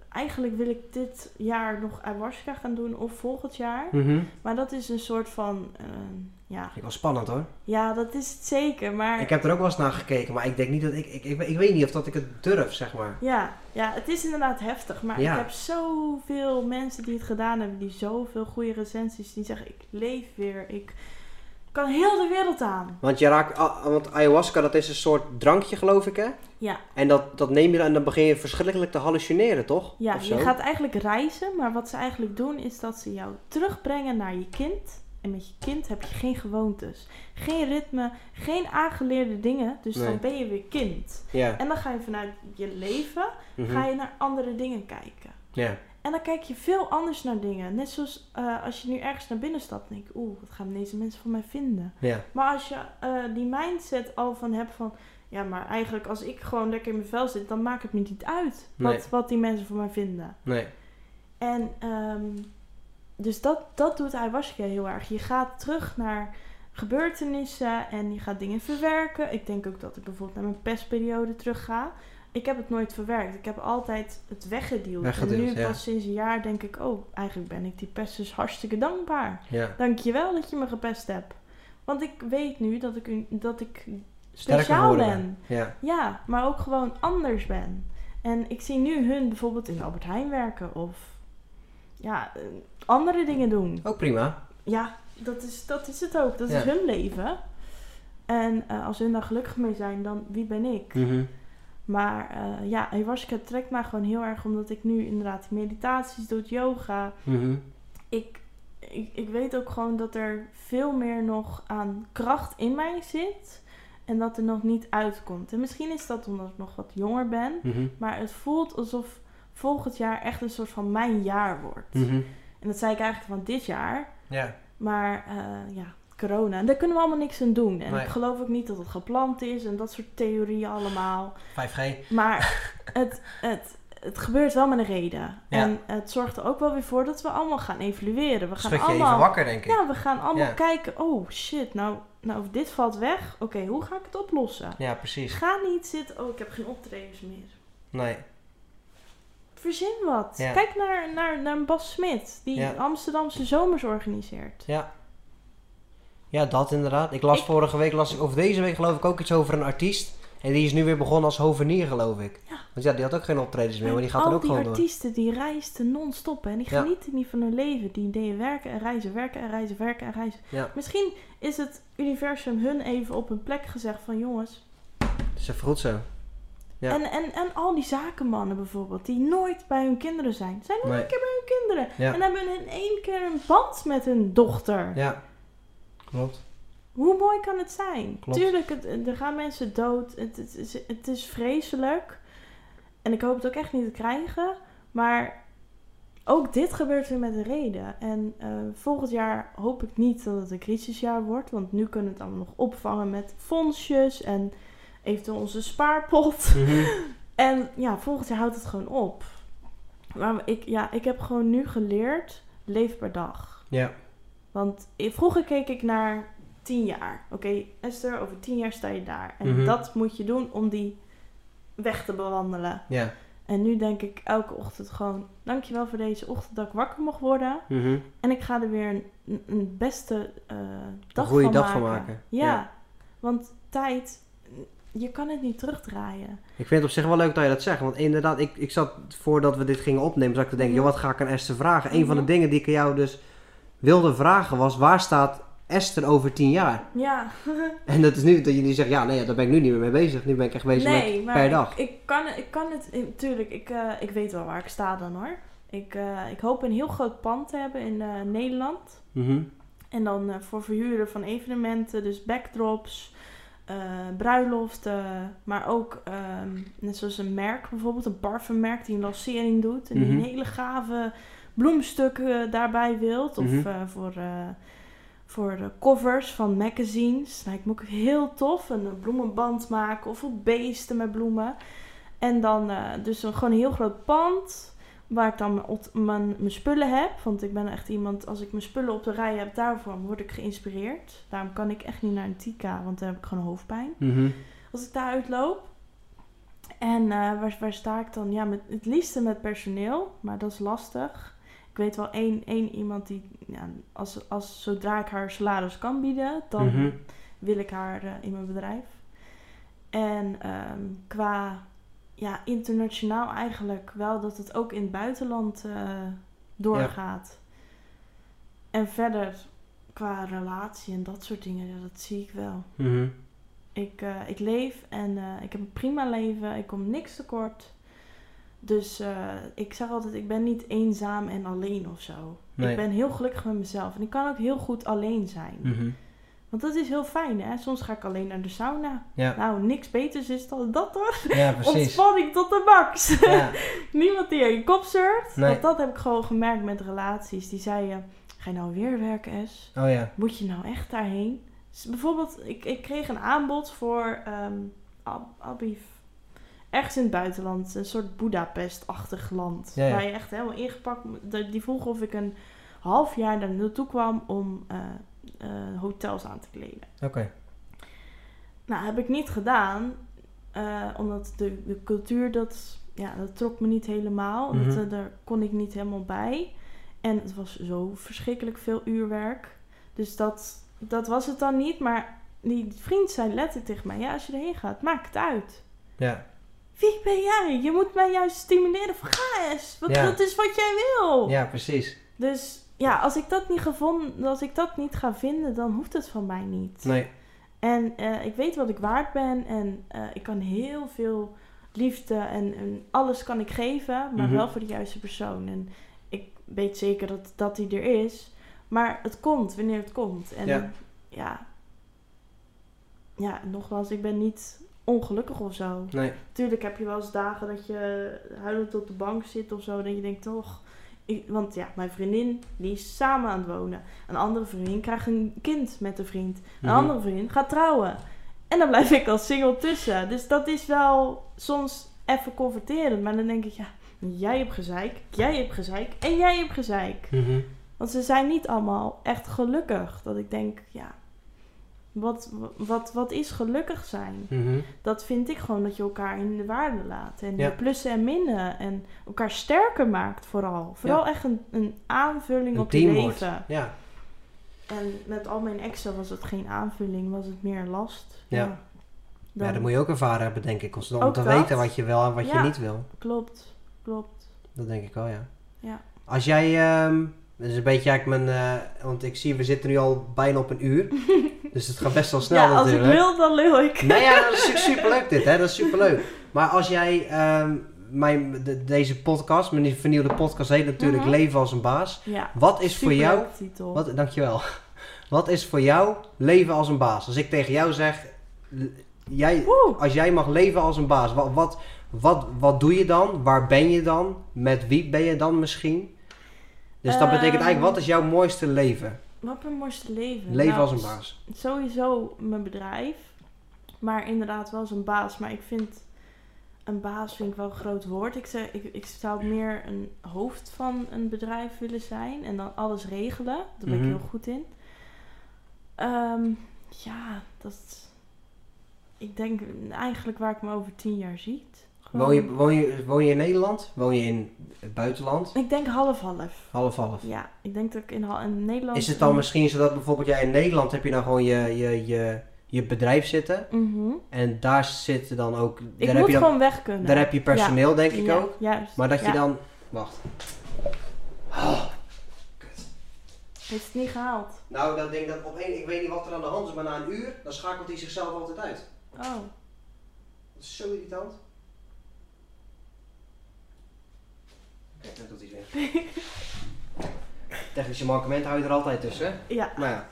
eigenlijk wil ik dit jaar nog ayahuasca gaan doen of volgend jaar. Mhm. Maar dat is een soort van, eh, ja, ik wel spannend hoor. ja, dat is het zeker. Maar Ik heb er ook wel eens naar gekeken, maar ik denk niet dat ik, ik, ik, ik weet niet of dat ik het durf, zeg maar. Ja, ja, het is inderdaad heftig. Maar Ja. ik heb zoveel mensen die het gedaan hebben, die zoveel goede recensies, die zeggen: Ik leef weer, ik kan heel de wereld aan. Want je raakt, want ayahuasca dat is een soort drankje geloof ik hè? Ja, En dat, dat neem je dan en dan begin je verschrikkelijk te hallucineren, toch? ja je gaat eigenlijk reizen, maar wat ze eigenlijk doen is dat ze jou terugbrengen naar je kind. En met je kind heb je geen gewoontes, geen ritme, geen aangeleerde dingen. Dus Nee. dan ben je weer kind. Ja. En dan ga je vanuit je leven Mhm. ga je naar andere dingen kijken. ja. En dan kijk je veel anders naar dingen. Net zoals eh, als je nu ergens naar binnen stapt en denk je, oeh, wat gaan deze mensen van mij vinden? Ja. Maar als je eh, die mindset al van hebt van, ja, maar eigenlijk als ik gewoon lekker in mijn vel zit, dan maakt het me niet uit wat, Nee. wat die mensen van mij vinden. Nee. En ehm, dus dat, dat doet ayahuasca heel erg. Je gaat terug naar gebeurtenissen en je gaat dingen verwerken. Ik denk ook dat ik bijvoorbeeld naar mijn pestperiode terug ga. Ik heb het nooit verwerkt. Ik heb altijd het. Weggeduwd, en nu ja. pas sinds een jaar denk ik, oh, eigenlijk ben ik die pest dus hartstikke dankbaar. Ja. Dankjewel dat je me gepest hebt. Want ik weet nu dat ik, dat ik speciaal ben. Ja. Ja, maar ook gewoon anders ben. En ik zie nu hun bijvoorbeeld in Albert Heijn werken of ja, eh, andere dingen doen. Ook prima. Ja, dat is, dat is het ook. Dat is hun leven. En eh, als hun daar gelukkig mee zijn, dan wie ben ik? Mhm. Maar eh, ja, ayahuasca trekt mij gewoon heel erg omdat ik nu inderdaad meditaties doe, yoga. Mhm. Ik, ik, ik weet ook gewoon dat er veel meer nog aan kracht in mij zit. En dat er nog niet uitkomt. En misschien is dat omdat ik nog wat jonger ben. Mhm. Maar het voelt alsof volgend jaar echt een soort van mijn jaar wordt. Mhm. En dat zei ik eigenlijk van dit jaar. Ja. Maar eh, ja, corona. En daar kunnen we allemaal niks aan doen. En Nee. ik geloof ook niet dat het gepland is. En dat soort theorieën allemaal. 5G. Maar het, het, het gebeurt wel met een reden. Ja. En het zorgt er ook wel weer voor dat we allemaal gaan evalueren. We gaan je allemaal... even wakker, denk ik. Ja, we gaan allemaal Ja. kijken. Oh shit, nou, nou dit valt weg. Oké, hoe ga ik het oplossen? Ja, precies. Ga niet zitten. Oh, ik heb geen optredens meer. Nee. Verzin wat. Ja. Kijk naar, naar, naar Bas Smit, die. Amsterdamse zomers organiseert. Ja. Ja, dat inderdaad. Ik las Ik- vorige week, las ik, of deze week geloof ik ook iets over een artiest. En die is nu weer begonnen als hovenier, geloof ik. Ja. Want ja, die had ook geen optredens meer, maar die gaat er al ook die gewoon door. artiesten die reisden non-stop en die Ja. genieten niet van hun leven. Die deden werken en reizen, werken en reizen, werken en reizen. Ja. Misschien is het universum hun even op hun plek gezegd van jongens. Dat is zo. Ja. En, en, en al die zakenmannen bijvoorbeeld, die nooit bij hun kinderen zijn. Zijn nooit Nee. een keer bij hun kinderen. En hebben in één keer een band met hun dochter. Ja. Klopt. Hoe mooi kan het zijn? Klopt. Tuurlijk, het, er gaan mensen dood. Het, het, is, het is vreselijk. En ik hoop het ook echt niet te krijgen. Maar ook dit gebeurt weer met een reden. En eh, volgend jaar hoop ik niet dat het een crisisjaar wordt. Want nu kunnen we het allemaal nog opvangen met fondsjes en eventueel onze spaarpot. Mhm. En ja, volgend jaar houdt het gewoon op. Maar ik, ja, ik heb gewoon nu geleerd, leef per dag. Ja. Want vroeger keek ik naar tien jaar. Oké, Esther, over tien jaar sta je daar. En Mhm. dat moet je doen om die weg te bewandelen. Ja. En nu denk ik elke ochtend gewoon, dankjewel voor deze ochtend dat ik wakker mocht worden. Mhm. En ik ga er weer een, een beste uh, dag, een goede van, dag maken. van maken. Ja. Ja. want tijd, je kan het niet terugdraaien. Ik vind het op zich wel leuk dat je dat zegt. Want inderdaad, ik, ik zat voordat we dit gingen opnemen, zat ik te denken, Mhm. joh, wat ga ik aan Esther vragen? Een van de dingen die ik aan jou dus wilde vragen was, waar staat Esther over tien jaar? Ja. En dat is nu dat jullie zeggen, ja, nee, daar ben ik nu niet meer mee bezig. Nu ben ik echt bezig nee, met maar per ik- dag. Ik, kan, ik kan het, natuurlijk, ik, eh, ik weet wel waar ik sta dan hoor. Ik, eh, ik hoop een heel groot pand te hebben in eh, Nederland. Mhm. En dan voor verhuren van evenementen, dus backdrops, bruiloften, maar ook ehm, net zoals een merk bijvoorbeeld, een parfummerk die een lancering doet en die Mhm. een hele gave bloemstukken daarbij wilt. Of Mhm. eh, voor, eh, voor de covers van magazines. Lijkt me ook heel tof. Een eh, bloemenband maken of op beesten met bloemen. En dan eh, dus een, gewoon een heel groot pand. Waar ik dan mijn, mijn, mijn spullen heb. Want ik ben echt iemand, als ik mijn spullen op de rij heb, daarvoor word ik geïnspireerd. Daarom kan ik echt niet naar een Tika, want dan heb ik gewoon hoofdpijn. Mhm. Als ik daar uitloop. En eh, waar, waar sta ik dan? Ja, met, het liefste met personeel, maar dat is lastig. Ik weet wel één, één iemand die, ja, als, als, zodra ik haar salaris kan bieden, dan Mhm. wil ik haar eh, in mijn bedrijf. En ehm, qua ja, internationaal eigenlijk wel dat het ook in het buitenland eh, doorgaat. En verder qua relatie en dat soort dingen, ja, dat zie ik wel. Mhm. Ik, eh, ik leef en ik heb een prima leven. Ik kom niks tekort. Dus eh, ik zeg altijd, ik ben niet eenzaam en alleen of zo. Nee. Ik ben heel gelukkig met mezelf. En ik kan ook heel goed alleen zijn. Mhm. Want dat is heel fijn, hè. Soms ga ik alleen naar de sauna. Ja, Nou, niks beters is dan dat, hoor. ja, precies. Ontspanning tot de max. Ja. Niemand die aan je kop. Nee. Want dat heb ik gewoon gemerkt met relaties. Die zeiden, ga je nou weer werken, S? Oh ja. Moet je nou echt daarheen? Dus bijvoorbeeld, ik, ik kreeg een aanbod voor Ab- Abiv. Ergens in het buitenland. Een soort Budapest-achtig land. Ja, ja. Waar je echt helemaal ingepakt... Die vroegen of ik een half jaar daar naartoe kwam om eh, eh, hotels aan te kleden. Oké. Nou, heb ik niet gedaan. eh, omdat de, de cultuur, dat, ja, dat trok me niet helemaal. Mhm. dat, eh, daar kon ik niet helemaal bij. En het was zo verschrikkelijk veel uurwerk. Dus dat, dat was het dan niet. Maar die vriend zei letterlijk tegen mij... Ja, als je erheen gaat, maak het uit. Ja. Wie ben jij? Je moet mij juist stimuleren van ga eens. Want Ja. dat is wat jij wil. ja, precies. Dus ja, als ik dat niet gevonden, als ik dat niet ga vinden, dan hoeft het van mij niet. Nee. En eh, ik weet wat ik waard ben en eh, ik kan heel veel liefde en, en alles kan ik geven, maar Mhm. wel voor de juiste persoon. En ik weet zeker dat, dat die er is, maar het komt wanneer het komt. En Ja. ja, ja, nogmaals, ik ben niet ongelukkig of zo. Nee. Tuurlijk heb je wel eens dagen dat je huilend op de bank zit of zo. Dat je denkt toch. Ik, want ja, mijn vriendin die is samen aan het wonen. Een andere vriendin krijgt een kind met een vriend. Een Mhm. andere vriendin gaat trouwen. En dan blijf ik als single tussen. Dus dat is wel soms even converterend. Maar dan denk ik, ja, jij hebt gezeik, jij hebt gezeik en jij hebt gezeik. Mhm. Want ze zijn niet allemaal echt gelukkig. Dat ik denk, ja, wat, wat, wat is gelukkig zijn? Mhm. dat vind ik gewoon dat je elkaar in de waarde laat. En Ja. de plussen en minnen. En elkaar sterker maakt vooral. Vooral echt een, een aanvulling Een op je leven. Ja. En met al mijn exen was het geen aanvulling, was het meer last. Ja. Dan- Ja, dat moet je ook ervaren hebben, denk ik. Om Ook te dat. weten wat je wel en wat je niet wil. Klopt, klopt. Dat denk ik wel, ja. Ja. Als jij, ehm dat is een beetje eigenlijk mijn, eh, want ik zie, we zitten nu al bijna op een uur. dus het gaat best wel snel ja, als ik wil, dan lul ik. Nee, ja, dat is superleuk dit, hè. Dat is superleuk. Maar als jij, ehm, mijn, de- deze podcast, mijn vernieuwde podcast heet natuurlijk Mhm. Leven als een baas. Ja, Wat is voor jou, titel. wat, dankjewel. Wat is voor jou leven als een baas? Als ik tegen jou zeg, jij, als jij mag leven als een baas, wat, wat, wat, wat doe je dan? Waar ben je dan? Met wie ben je dan misschien? Dus dat betekent Ehm, eigenlijk, wat is jouw mooiste leven? Wat mijn mooiste leven. Leven Nou, als een baas. Sowieso mijn bedrijf. Maar inderdaad wel als een baas. Maar ik vind een baas vind ik wel een groot woord. Ik, zeg, ik, ik zou meer een hoofd van een bedrijf willen zijn. En dan alles regelen. Daar ben Mhm. ik heel goed in. Ehm, ja, dat... Ik denk eigenlijk waar ik me over tien jaar ziet. Gewoon- Woon je, woon, je, woon je in Nederland? Woon je in het buitenland? Ik denk half-half. Half-half. Ja, ik denk dat ik in, in Nederland... Is het dan misschien zo dat bijvoorbeeld jij in Nederland heb je dan gewoon je, je, je, je bedrijf zitten Mhm. en daar zitten dan ook, Ik daar heb moet je dan, gewoon weg kunnen. daar heb je personeel denk ik Ja, ook, Juist. maar dat je dan, wacht. Oh, Heeft het niet gehaald. nou dat ding dat op één, ik weet niet wat er aan de hand is, maar na een uur dan schakelt hij zichzelf altijd uit. Oh. Dat is zo irritant. Kijk, dat doet hij weer. Technische mankement hou je er altijd tussen? Ja. Maar ja,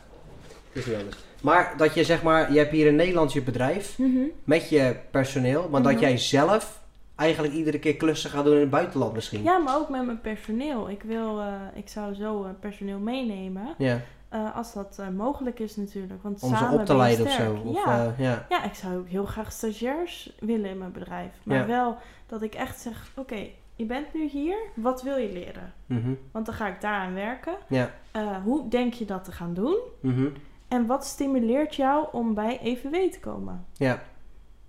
het is niet anders. Maar dat je zeg maar, je hebt hier een Nederlands je bedrijf Mhm. met je personeel, maar dat Mhm. jij zelf eigenlijk iedere keer klussen gaat doen in het buitenland misschien. Ja, maar ook met mijn personeel. Ik, wil, eh, ik zou zo eh, personeel meenemen. Ja, eh, als dat mogelijk is natuurlijk. Want Om ze samen op te leiden of zo. Of, ja. ja. ja, ik zou ook heel graag stagiairs willen in mijn bedrijf. Maar Ja. wel dat ik echt zeg, oké, je bent nu hier. Wat wil je leren? Mhm. Want dan ga ik daaraan werken. Ja. Eh, hoe denk je dat te gaan doen? Mhm. En wat stimuleert jou om bij EVW te komen? Ja.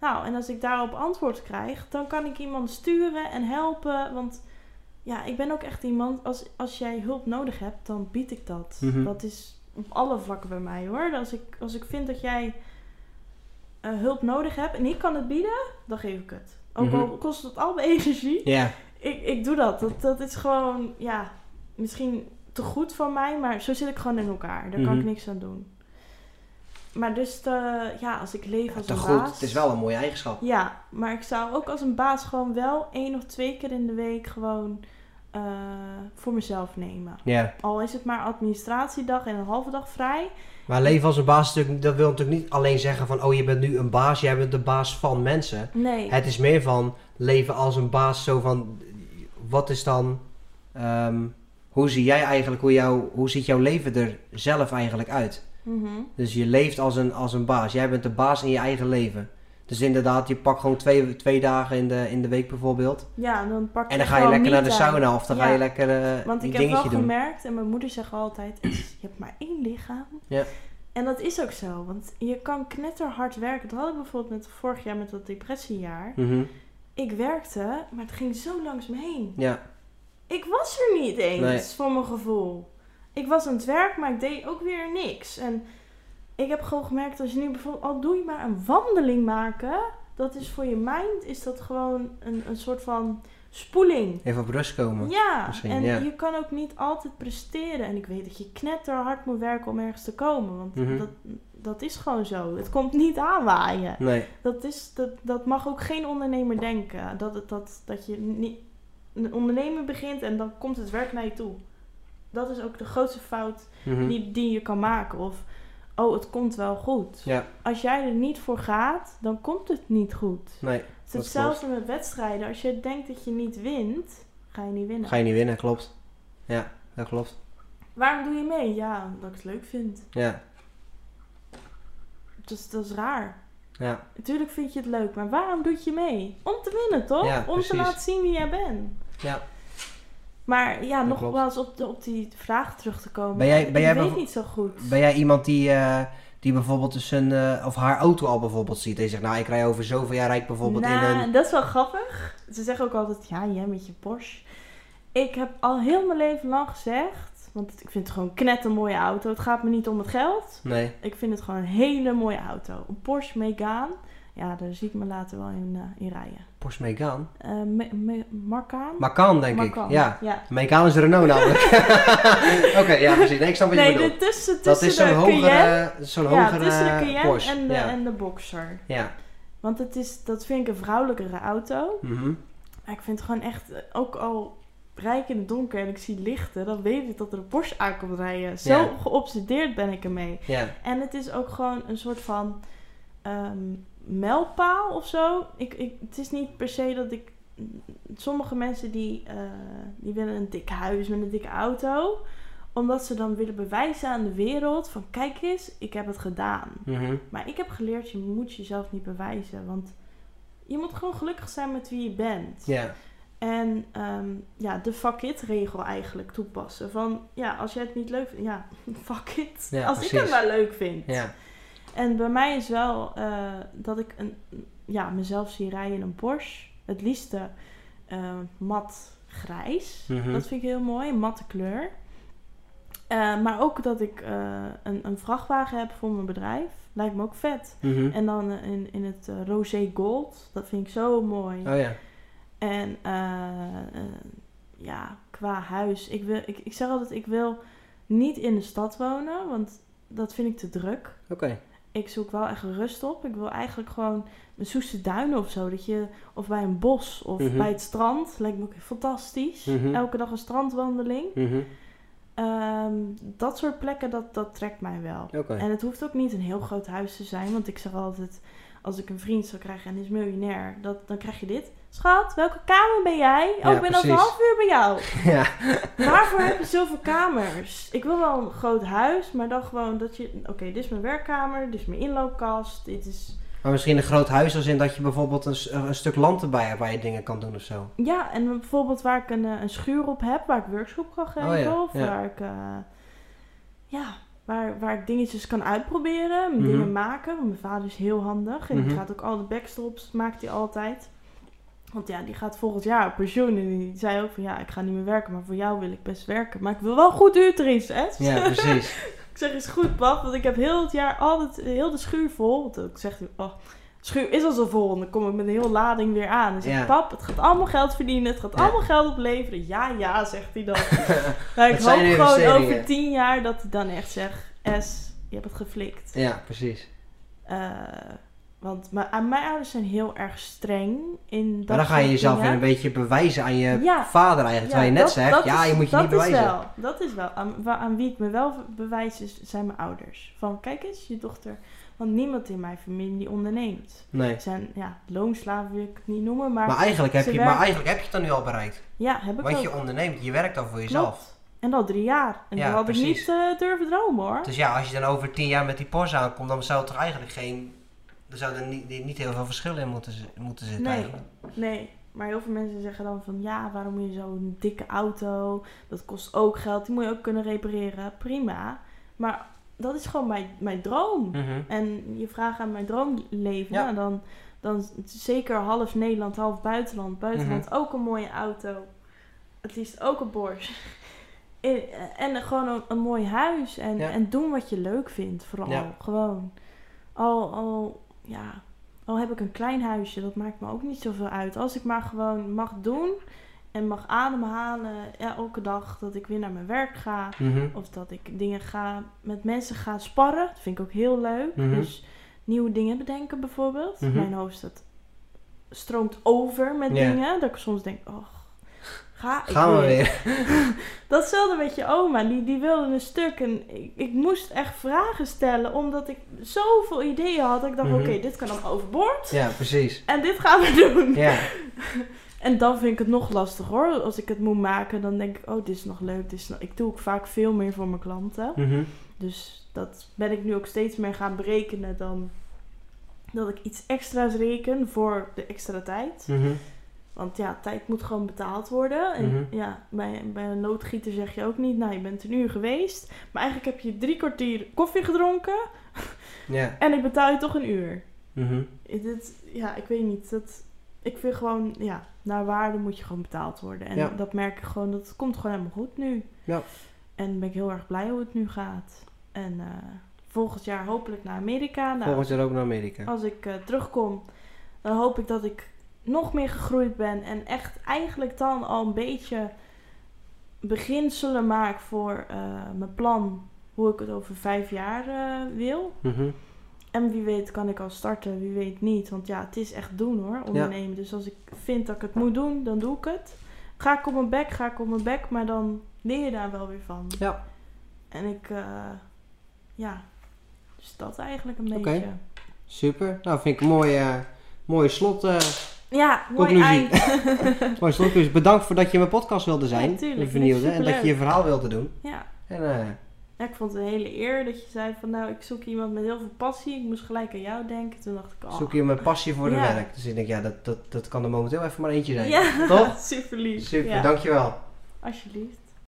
Nou, en als ik daarop antwoord krijg, dan kan ik iemand sturen en helpen. Want ja, ik ben ook echt iemand, als, als jij hulp nodig hebt, dan bied ik dat. Mhm. Dat is op alle vlakken bij mij hoor. Als ik, als ik vind dat jij eh, hulp nodig hebt en ik kan het bieden, dan geef ik het. Ook al kost het al mijn energie, Ja. Ik, ik doe dat. dat. Dat is gewoon, ja, misschien te goed van mij, maar zo zit ik gewoon in elkaar. Daar kan Mhm. ik niks aan doen. Maar dus, te, ja, als ik leef als een goed. baas... Het is wel een mooie eigenschap. Ja, maar ik zou ook als een baas gewoon wel één of twee keer in de week gewoon eh, voor mezelf nemen. Ja. Al is het maar administratiedag en een halve dag vrij. Maar leven als een baas, dat wil natuurlijk niet alleen zeggen van, oh je bent nu een baas, jij bent de baas van mensen. Nee. Het is meer van leven als een baas, zo van, wat is dan, ehm, hoe zie jij eigenlijk, hoe, jou, hoe ziet jouw leven er zelf eigenlijk uit? Mhm. Dus je leeft als een, als een baas, jij bent de baas in je eigen leven. Dus inderdaad, je pakt gewoon twee, twee dagen in de, in de week bijvoorbeeld. Ja, dan pak En dan ga je lekker naar de sauna of dan ga je lekker eh Want je ik heb wel doen. gemerkt, en mijn moeder zegt altijd, je hebt maar één lichaam. Ja. En dat is ook zo, want je kan knetterhard werken. Dat had ik bijvoorbeeld met vorig jaar met dat depressiejaar. Mhm. Ik werkte, maar het ging zo langs me heen. Ja, Ik was er niet eens, Nee. voor mijn gevoel. Ik was aan het werk, maar ik deed ook weer niks. En ik heb gewoon gemerkt, als je nu bijvoorbeeld, al doe je maar een wandeling maken, dat is voor je mind, is dat gewoon een, een soort van spoeling. even op rust komen. Ja, Misschien, en ja. je kan ook niet altijd presteren. En ik weet dat je knetterhard moet werken om ergens te komen. Want Mhm. dat, dat is gewoon zo. Het komt niet aanwaaien. Nee, Dat, is, dat, dat mag ook geen ondernemer denken. Dat, het, dat, dat je niet een ondernemer begint en dan komt het werk naar je toe. Dat is ook de grootste fout Mhm. die, die je kan maken. Of, oh, het komt wel goed. Ja, Als jij er niet voor gaat, dan komt het niet goed. nee, Het is dat hetzelfde met wedstrijden. Als je denkt dat je niet wint, ga je niet winnen. ga je niet winnen, klopt. Ja, dat klopt. Waarom doe je mee? Ja, omdat ik het leuk vind. Ja, Dus dat is raar. ja, Natuurlijk vind je het leuk, maar waarom doe je mee? Om te winnen, toch? Ja, Om te laten zien wie jij bent. ja. Maar ja, Dat nogmaals op, de, op die vraag terug te komen. Ben jij- ben ik jij weet niet zo goed. Ben jij iemand die, eh, die bijvoorbeeld dus een, eh, of haar auto al bijvoorbeeld ziet en zegt, nou ik rij over zoveel jaar rijd bijvoorbeeld in nou, een... dat is wel grappig. Ze zeggen ook altijd, ja, jij met je Porsche. Ik heb al heel mijn leven lang gezegd, want ik vind het gewoon knet een mooie auto. Het gaat me niet om het geld. Nee, Ik vind het gewoon een hele mooie auto. Een Porsche Megane. Ja, daar zie ik me later wel in, eh, in rijden. Porsche Megane. Eh Me- Me- Macan? Macan denk ik, ja. ja. Megane is Renault namelijk. Oké, ja precies. Nee, ik snap wat je Nee, bedoelt. de tussen, tussen Dat is zo'n hogere, zo'n ja, hogere tussen de Cayenne Porsche. en de, ja. en de Boxer. ja. Want het is, dat vind ik een vrouwelijkere auto. Mhm. Maar ik vind het gewoon echt, eh, ook al rijk in het donker en ik zie lichten, dan weet ik dat er een Porsche aankomt rijden. Zo Ja. geobsedeerd ben ik ermee. ja. En het is ook gewoon een soort van ehm, mijlpaal of zo. Ik, ik, het is niet per se dat ik... Sommige mensen die, eh, die willen een dik huis met een dikke auto. Omdat ze dan willen bewijzen aan de wereld van... Kijk eens, ik heb het gedaan. Mhm. Maar ik heb geleerd, je moet jezelf niet bewijzen. Want je moet gewoon gelukkig zijn met wie je bent. Ja. En ehm, ja, de fuck it regel eigenlijk toepassen. Van ja, als jij het niet leuk vindt, ja, fuck it. Ja, als ik het maar leuk vind. Ja. En bij mij is wel eh, dat ik een, ja, mezelf zie rijden in een Porsche. het liefste eh, mat grijs. Mhm. Dat vind ik heel mooi, een matte kleur. Eh, maar ook dat ik een, een vrachtwagen heb voor mijn bedrijf. Lijkt me ook vet. Mhm. En dan in, in het rosé gold. Dat vind ik zo mooi. Oh ja. En eh, eh, ja, qua huis. Ik, wil, ik, ik zeg altijd, ik wil niet in de stad wonen. Want dat vind ik te druk. Oké. Ik zoek wel echt rust op. Ik wil eigenlijk gewoon een Soeste Duinen of zo. Dat je, of bij een bos of Mhm. bij het strand. Lijkt me ook fantastisch. Mhm. Elke dag een strandwandeling. Mhm. Ehm, dat soort plekken, dat, dat trekt mij wel. Oké. En het hoeft ook niet een heel groot huis te zijn. Want ik zeg altijd, als ik een vriend zou krijgen en is miljonair, dat, dan krijg je dit. Schat, welke kamer ben jij? Oh, Ja, ik ben over een half uur bij jou. Ja. Waarvoor heb je zoveel kamers? Ik wil wel een groot huis, maar dan gewoon dat je... Oké, dit is mijn werkkamer, dit is mijn inloopkast, dit is... Maar misschien een groot huis als in dat je bijvoorbeeld een, een stuk land erbij hebt waar je dingen kan doen of zo. Ja, en bijvoorbeeld waar ik een, eh, een schuur op heb, waar ik workshop kan geven. Oh ja, Of ja. waar ik... eh, ja, waar, waar ik dingetjes kan uitproberen, Mhm. dingen maken. Want mijn vader is heel handig en die Mhm. gaat ook al de backstops, maakt hij altijd. Want ja, die gaat volgend jaar op pensioen en die zei ook van ja, ik ga niet meer werken, maar voor jou wil ik best werken. Maar ik wil wel goed uurtarief, hè? Ja, precies. Ik zeg, is goed, pap, want ik heb heel het jaar altijd heel de schuur vol. Want ik zeg, oh, de schuur is al zo vol. En dan kom ik met een hele lading weer aan. Dan zeg Ja. pap, het gaat allemaal geld verdienen. Het gaat Ja. allemaal geld opleveren. Ja, ja, zegt hij dan. nou, ik hoop gewoon over tien jaar dat hij dan echt zegt, S, je hebt het geflikt. Ja, precies. Eh, want mijn, aan mijn ouders zijn heel erg streng in dat Maar dan ga je jezelf weer een beetje bewijzen aan je Ja. vader eigenlijk. terwijl je net dat- zegt, dat ja, is- je moet je niet bewijzen. Is wel, dat is wel. Aan, aan wie ik me wel bewijs is, zijn mijn ouders. Van, kijk eens, je dochter. Want niemand in mijn familie onderneemt. Nee. Ze zijn, ja, loonslaven wil ik het niet noemen, maar, Maar eigenlijk, heb je, werken- maar eigenlijk heb je het dan nu al bereikt. ja, heb ik Want ook. je onderneemt, je werkt dan voor jezelf. Klopt. En al drie jaar. En Ja, dat had precies. ik niet eh, durven dromen hoor. Dus ja, als je dan over tien jaar met die Porsche aankomt, dan zou er toch eigenlijk geen... Er zou er niet, niet heel veel verschil in moeten, moeten zitten Nee. eigenlijk. Nee, maar heel veel mensen zeggen dan van ja, waarom moet je zo'n dikke auto? Dat kost ook geld, die moet je ook kunnen repareren. Prima. Maar dat is gewoon mijn, mijn droom. Mhm. En je vraagt aan mijn droomleven, Ja. nou, dan, dan zeker half Nederland, half buitenland. Buitenland Mhm. ook een mooie auto. Het liefst ook een Porsche. En, en gewoon een, een mooi huis. En, Ja. en doen wat je leuk vindt, vooral. Ja. Gewoon. Al, al, ja, al heb ik een klein huisje, dat maakt me ook niet zoveel uit. Als ik maar gewoon mag doen en mag ademhalen ja, elke dag dat ik weer naar mijn werk ga. Mhm. Of dat ik dingen ga met mensen ga sparren. Dat vind ik ook heel leuk. Mhm. Dus nieuwe dingen bedenken bijvoorbeeld. Mhm. Mijn hoofd dat stroomt over met dingen. Dat ik soms denk, oh, ga ik Gaan we weer. weer. Datzelfde met je oma. Die, die wilde een stuk. En ik, ik moest echt vragen stellen. Omdat ik zoveel ideeën had. Dat ik dacht, Mhm. oké, dit kan dan overboord. Ja, precies. En dit gaan we doen. Ja. En dan vind ik het nog lastig hoor. Als ik het moet maken, dan denk ik, oh, dit is nog leuk. Dit is nog... Ik doe ook vaak veel meer voor mijn klanten. Mhm. Dus dat ben ik nu ook steeds meer gaan berekenen dan dat ik iets extra's reken voor de extra tijd. Mhm. Want ja, tijd moet gewoon betaald worden. En Mhm. ja, bij, bij een loodgieter zeg je ook niet, nou je bent een uur geweest. Maar eigenlijk heb je drie kwartier koffie gedronken Ja. en ik betaal je toch een uur. Mhm. Dit, ja, ik weet niet. Dat, ik vind gewoon, ja, naar waarde moet je gewoon betaald worden. En Ja. dat merk ik gewoon, dat komt gewoon helemaal goed nu. Ja. En ben ik heel erg blij hoe het nu gaat. En eh, volgend jaar hopelijk naar Amerika. Nou, Volgend jaar ook naar Amerika. als ik eh, terugkom, dan hoop ik dat ik nog meer gegroeid ben. En echt eigenlijk dan al een beetje beginselen maak voor eh, mijn plan. Hoe ik het over vijf jaar eh, wil. Mhm. En wie weet kan ik al starten, wie weet niet. Want ja, het is echt doen hoor, ondernemen. Dus als ik vind dat ik het moet doen, dan doe ik het. Ga ik op mijn bek, ga ik op mijn bek. Maar dan leer je daar wel weer van. Ja. En ik, eh, ja, dus dat eigenlijk een Oké. beetje. Super. Nou, vind ik een mooie, mooie slot. Ja, mooi. Dus bedankt voor dat je in mijn podcast wilde zijn. Ja, vernieuwde. En dat je je verhaal wilde doen. ja. En eh, Ja, ik vond het een hele eer dat je zei van nou, ik zoek iemand met heel veel passie. Ik moest gelijk aan jou denken. Toen dacht ik, oh. zoek je mijn passie voor de Ja. werk. Dus ik denk, ja, dat, dat, dat kan er momenteel even maar eentje zijn. Ja, Toch? super lief. Super, Ja, dankjewel. alsjeblieft.